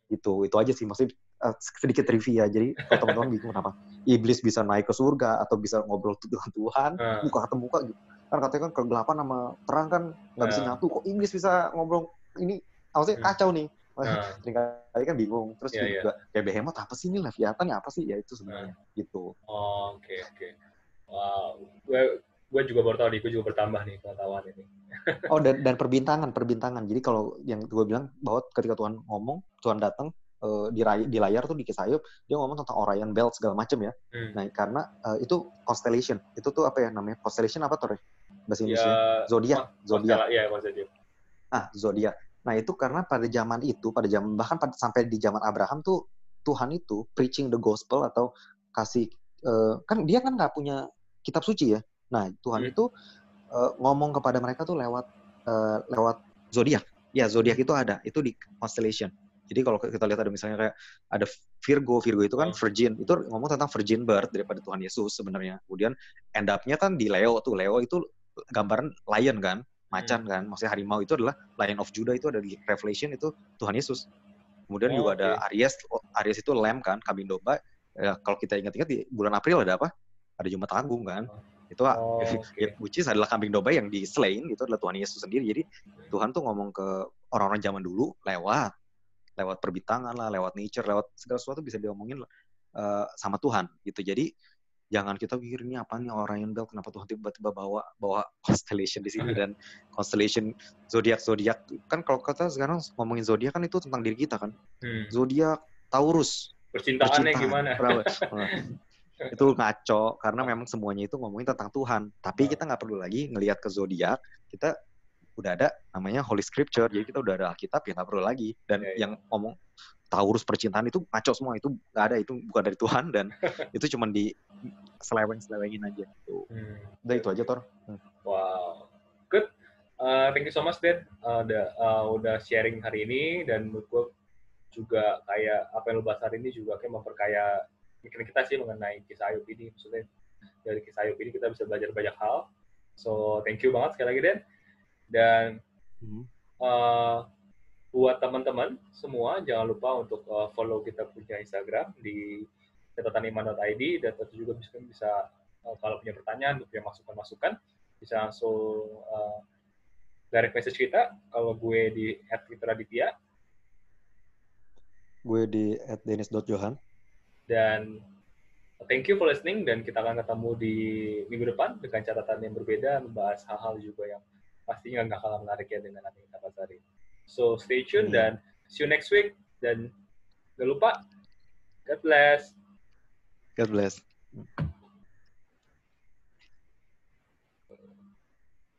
Itu itu aja sih maksudnya uh, sedikit trivia. Jadi kalau teman-teman bingung kenapa iblis bisa naik ke surga atau bisa ngobrol dengan Tuhan, uh. muka ketemu muka gitu kan katanya kan kegelapan sama terang kan nggak bisa yeah. nyatu kok Inggris bisa ngobrol ini maksudnya hmm. kacau nih [LAUGHS] kali kan bingung terus yeah, juga yeah. kayak behemoth apa sih ini Leviathan ya apa sih ya itu sebenarnya yeah. gitu oh, oke oke okay. wow gue gue juga baru tahu nih gue juga bertambah nih pengetahuan ini [LAUGHS] oh dan dan perbintangan perbintangan jadi kalau yang gue bilang bahwa ketika Tuhan ngomong Tuhan datang uh, di, di layar tuh di Kisayub dia ngomong tentang Orion Belt segala macam ya. Hmm. Nah karena uh, itu constellation itu tuh apa ya namanya constellation apa tuh? Bahasa ya, Indonesia ya, zodiak zodiak. Ya, Ah zodiak. Nah itu karena pada zaman itu pada zaman bahkan pada, sampai di zaman Abraham tuh Tuhan itu preaching the gospel atau kasih uh, kan dia kan nggak punya kitab suci ya. Nah Tuhan hmm. itu uh, ngomong kepada mereka tuh lewat uh, lewat zodiak. Ya zodiak itu ada itu di constellation. Jadi kalau kita lihat ada misalnya kayak ada Virgo, Virgo itu kan hmm. virgin, itu ngomong tentang virgin birth daripada Tuhan Yesus sebenarnya. Kemudian end up-nya kan di Leo tuh. Leo itu gambaran lion kan, macan hmm. kan. Maksudnya harimau itu adalah Lion of Judah itu ada di Revelation itu Tuhan Yesus. Kemudian oh, juga ada Aries, Aries itu lamb kan, kambing domba. Ya, kalau kita ingat-ingat di bulan April ada apa? Ada Jumat Agung kan. Oh. [LAUGHS] Itu oh, okay. which is adalah kambing domba yang di slain itu adalah Tuhan Yesus sendiri. Jadi. Tuhan tuh ngomong ke orang-orang zaman dulu lewat lewat perbintangan lah, lewat nature, lewat segala sesuatu bisa diomongin uh, sama Tuhan gitu. Jadi jangan kita pikir ini apa nih Orion Belt kenapa Tuhan tiba-tiba bawa bawa [LAUGHS] constellation di sini dan constellation zodiak zodiak kan kalau kata sekarang ngomongin zodiak kan itu tentang diri kita kan? Hmm. zodiak Taurus. Percintaannya gimana? [LAUGHS] Itu ngaco karena memang semuanya itu ngomongin tentang Tuhan. Tapi kita nggak perlu lagi ngelihat ke zodiak kita udah ada namanya Holy Scripture jadi kita udah ada Alkitab ya nggak perlu lagi dan yeah, yeah. yang ngomong Taurus percintaan itu ngaco semua itu nggak ada itu bukan dari Tuhan dan [LAUGHS] itu cuma di seleweng selewengin aja tuh hmm. udah itu aja Tor hmm. wow good uh, thank you so much Dan uh, udah uh, udah sharing hari ini dan menurut gue juga kayak apa yang lu bahas hari ini juga kayak memperkaya pemikiran kita sih mengenai kisah Ayub ini. Maksudnya dari kisah Ayub ini kita bisa belajar banyak hal. So thank you banget sekali lagi Den. Dan uh, buat teman-teman semua jangan lupa untuk uh, follow kita punya Instagram di catataniman.id dan tentu juga bisa, bisa uh, kalau punya pertanyaan, punya masukan-masukan bisa langsung uh, direct message kita. Kalau gue di @raditya. Gue di @denis.johan dan thank you for listening dan kita akan ketemu di minggu depan dengan catatan yang berbeda membahas hal-hal juga yang pastinya nggak kalah menarik ya dengan Ani Tapasari. So stay tune hmm. dan see you next week dan gak lupa God bless. God bless.